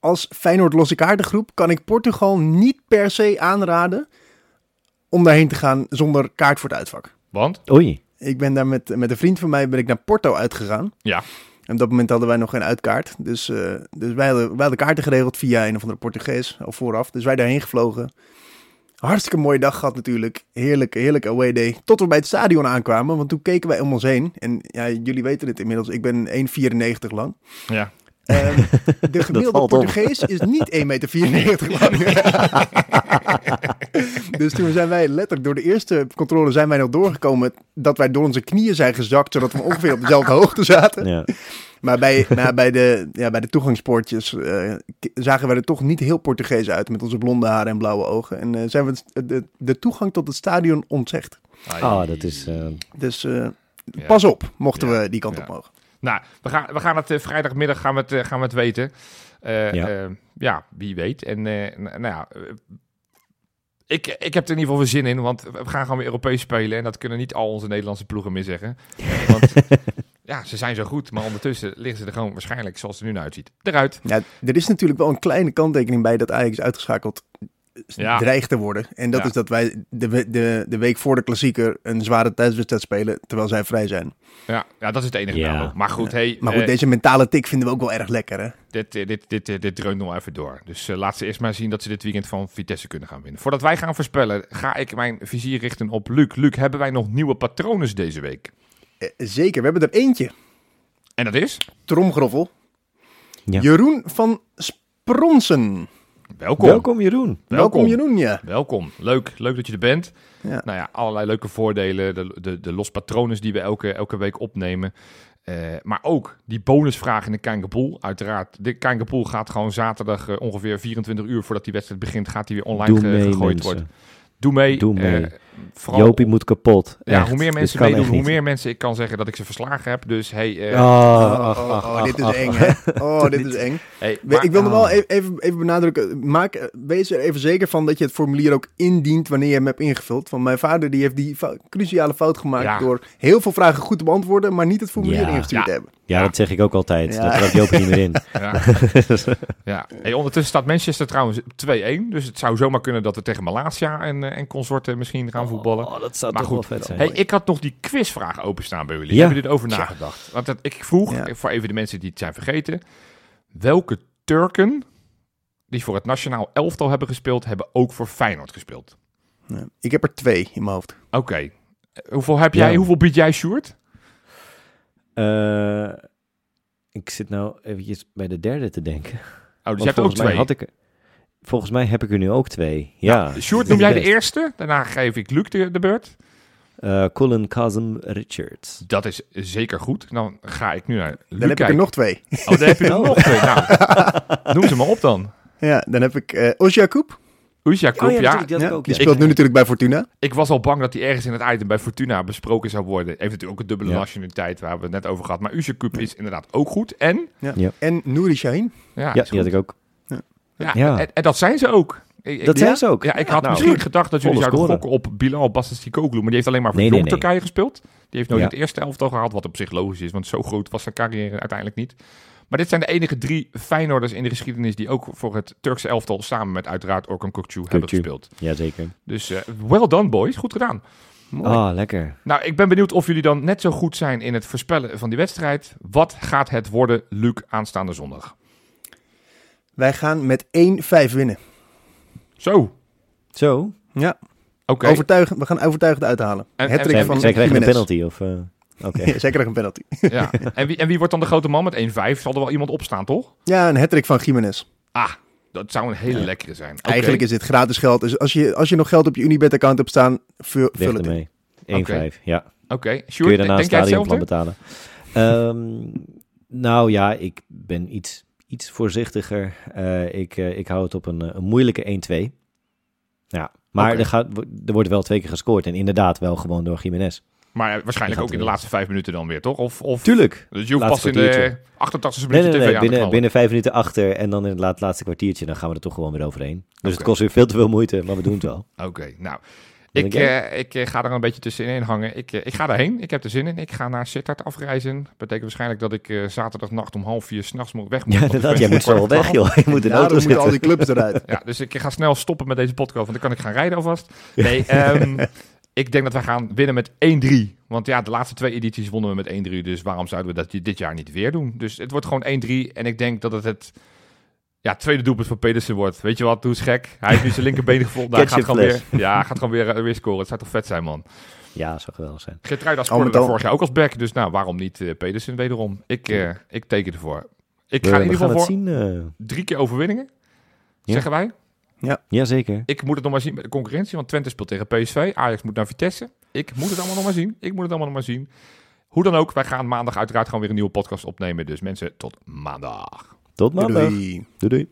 als Feyenoord losse kaartengroep kan ik Portugal niet per se aanraden om daarheen te gaan zonder kaart voor het uitvak. Want? Oei. Ik ben daar met, met een vriend van mij ben ik naar Porto uitgegaan. Ja. En op dat moment hadden wij nog geen uitkaart. Dus, eh, dus wij, hadden, wij hadden kaarten geregeld via een of andere Portugees al vooraf. Dus wij daarheen gevlogen. Hartstikke mooie dag gehad natuurlijk. Heerlijk, heerlijk away day. Tot we bij het stadion aankwamen. Want toen keken wij om ons heen. En ja, jullie weten het inmiddels. Ik ben 1,94 lang. Ja. Ehm, de [LAUGHS] gemiddelde. Portugees is niet 1,94 meter lang. [LAUGHS] dus toen zijn wij letterlijk door de eerste controle zijn wij nog doorgekomen dat wij door onze knieën zijn gezakt, zodat we ongeveer op dezelfde [LAUGHS] hoogte zaten. Ja. Maar bij, maar bij, de, ja, bij de toegangspoortjes eh, zagen wij er toch niet heel Portugees uit met onze blonde haren en blauwe ogen. En eh, zijn we het- de, de toegang tot het stadion ontzegd. Ah, dat is... eh, Dus eh, Ja. pas op, mochten Ja. we die kant Ja. op mogen. Nou, we gaan, we gaan het eh, vrijdagmiddag gaan we het, eh, gaan we het weten. Eh, Ja. ja. wie weet. En nou ja, ik, ik heb er in ieder geval weer zin in, want we gaan gewoon weer Europees spelen. En dat kunnen niet al onze Nederlandse ploegen meer zeggen. [LAUGHS] Want ja, ze zijn zo goed, maar ondertussen liggen ze er gewoon waarschijnlijk, zoals het er nu uitziet, eruit. Ja, er is natuurlijk wel een kleine kanttekening bij dat Ajax uitgeschakeld Ja. dreigt te worden. En dat Ja. is dat wij de, de, de week voor de klassieker een zware thuiswedstrijd spelen, terwijl zij vrij zijn. Ja, ja dat is het enige Ja. nadeel. Maar goed, hey, Maar goed, eh, deze mentale tik vinden we ook wel erg lekker, hè? dit, eh, dit, dit, eh, dit dreunt nog even door. Dus eh, laat ze eerst maar zien dat ze dit weekend van Vitesse kunnen gaan winnen. Voordat wij gaan voorspellen, ga ik mijn vizier richten op Luc. Luc, hebben wij nog nieuwe patronen deze week? Zeker, we hebben er eentje. En dat is? Tromgroffel. Ja. Jeroen van Spronsen. Welkom. Welkom Jeroen. Welkom Jeroen, ja. Welkom. Leuk, leuk dat je er bent. Ja. Nou ja, allerlei leuke voordelen. De, de, de los patronen die we elke, elke week opnemen. Eh, maar ook die bonusvraag in de Kankerpool. Uiteraard, de Kankerpool gaat gewoon zaterdag eh, ongeveer 24 uur voordat die wedstrijd begint, gaat die weer online Doe ge- mee gegooid mensen. worden. Doe mee. Doe mee. Eh, vooral, Jopie moet kapot. ja, Echt. hoe meer mensen meedoen, hoe meer mensen ik kan zeggen dat ik ze verslagen heb. Dus hey, eh, Oh, ach, oh, ach, oh, ach, dit is ach. eng, hè? [LAUGHS] Oh, dit is eng. hey, We- maar- ik wil nog wel even, even benadrukken. Maak, wees er even zeker van dat je het formulier ook indient wanneer je hem hebt ingevuld. Want mijn vader die heeft die cruciale fout gemaakt Ja. door heel veel vragen goed te beantwoorden, maar niet het formulier Ja. ingestuurd Ja. te hebben. Ja, Ja. dat zeg ik ook altijd. Ja. Dat trap Jopie niet meer in. [LAUGHS] Ja. ja. Hey, ondertussen staat Manchester trouwens 2-1. Dus het zou zomaar kunnen dat we tegen Malasia en, eh, en consorten misschien gaan voetballen. Oh, dat zou Maar toch goed, wel vet zijn. Hey, ik had nog die quizvraag openstaan bij jullie. Ja. Hebben jullie erover nagedacht? Want dat, ik vroeg, Ja. voor even de mensen die het zijn vergeten... welke Turken die voor het nationaal elftal hebben gespeeld... hebben ook voor Feyenoord gespeeld? Ja. Ik heb er twee in mijn hoofd. Oké. Hoeveel, heb jij, Ja. hoeveel bied jij, Sjoerd? Eh, ik zit nou eventjes bij de derde te denken. Oh, dus Want je hebt ook twee. had ik er- Volgens mij heb ik er nu ook twee. Ja. Nou, Sjoerd, noem jij de eerste? Daarna geef ik Luc de, de beurt. Eh, Colin Kazem Richards. Dat is zeker goed. Dan ga ik nu naar Luc Dan heb ik er nog twee. Oh, dan heb je er nog twee. Nou, [LAUGHS] noem ze maar op dan. Ja, dan heb ik eh Osjakoub. Oesjakoub, Oh ja, die had Ja, ik ook. die ja. speelt nu natuurlijk bij Fortuna. Ik was al bang dat hij ergens in het item bij Fortuna besproken zou worden. Heeft natuurlijk ook een dubbele Ja. nationaliteit, waar we het net over gehad. Maar Oesjakoub is inderdaad ook goed. En, En Nouri ja, die had ik ook. Ja, Ja. En, en dat zijn ze ook. Ik- Dat ja? zijn ze ook. Ja, ik had Nou, misschien gedacht dat jullie zouden gokken op Bilal Basistikoglu. Maar die heeft alleen maar voor Nee, Jong nee, nee. Turkije gespeeld. Die heeft nooit het eerste elftal gehaald. Wat op zich logisch is, want zo groot was zijn carrière uiteindelijk niet. Maar dit zijn de enige drie Feyenoorders in de geschiedenis... die ook voor het Turkse elftal samen met uiteraard Orkan Kokcu hebben gespeeld. Jazeker. Dus eh, well done boys, goed gedaan. Ah, lekker. Nou, ik ben benieuwd of jullie dan net zo goed zijn in het voorspellen van die wedstrijd. Wat gaat het worden, Luc, aanstaande zondag? Wij gaan met 1-5 winnen. Zo, oké. Zo. Ja, overtuigend, we gaan overtuigend uithalen. En- Het en- en- van Zij krijgen een penalty of... eh, Oké. Ja, zij krijgen een penalty. Ja. En, wie, en wie wordt dan de grote man met 1-5? Zal er wel iemand opstaan, toch? Ja, een hat van Jiménez. Ah, dat zou een hele Ja. lekkere zijn. Oké. Eigenlijk is dit gratis geld. Dus als je, als je nog geld op je Unibet-account hebt staan, vul, het in. ermee. 1-5, ja. Oké, Kun je daarna een stadionplan betalen? Ehm, nou ja, ik ben iets, iets voorzichtiger. Eh, ik, eh, ik hou het op een, eh, een moeilijke 1-2. Ja, maar er, gaat, er wordt wel twee keer gescoord. En inderdaad wel gewoon door Jiménez. Maar waarschijnlijk ook in de laatste vijf minuten dan weer, toch? Of, of... Tuurlijk. Dus je hoeft Laatste pas in de kwartiertje. 88 Nee, minuten nee, Binnen, binnen vijf minuten achter en dan in het laat, laatste kwartiertje, dan gaan we er toch gewoon weer overheen. Dus het kost weer veel te veel moeite, maar we doen het wel. Oké, nou. Ik, eh, ik eh, ga er een beetje tussenin hangen. Ik, eh, ik ga daarheen. Ik heb er zin in. Ik ga naar Sittard afreizen. Betekent waarschijnlijk dat ik eh, zaterdagnacht om half vier s'nachts moet weg moet. Ja, ben Jij moet zo wel weg, joh. Je moet in de auto moeten al zitten. die clubs eruit. [LAUGHS] Ja, dus ik ga snel stoppen met deze podcast, want dan kan ik gaan rijden alvast. Nee, [LAUGHS] ehm, ik denk dat wij gaan winnen met 1-3. Want ja, de laatste twee edities wonnen we met 1-3. Dus waarom zouden we dat dit jaar niet weer doen? Dus het wordt gewoon 1-3. En ik denk dat het het ja, tweede doelpunt van Pedersen wordt. Weet je wat, doe eens gek. Hij heeft nu zijn linkerbeen gevonden. Hij gaat gewoon weer, ja, hij gaat gewoon weer, weer scoren. Het zou toch vet zijn, man. Ja, zou geweldig zijn. Geertruida Al scoorde met er al- vorig jaar ook als back. Dus nou, waarom niet eh, Pedersen wederom? Ik, eh, ik teken ervoor. Ik ga in ieder geval voor zien. eh. drie keer overwinningen. Ja. Zeggen wij. Jazeker. Ik moet het nog maar zien bij de concurrentie, want Twente speelt tegen PSV. Ajax moet naar Vitesse. Ik moet het allemaal nog maar zien. Ik moet het allemaal nog maar zien. Hoe dan ook, wij gaan maandag uiteraard gewoon weer een nieuwe podcast opnemen. Dus mensen, tot maandag. Tot maandag. Doei. Doei doei.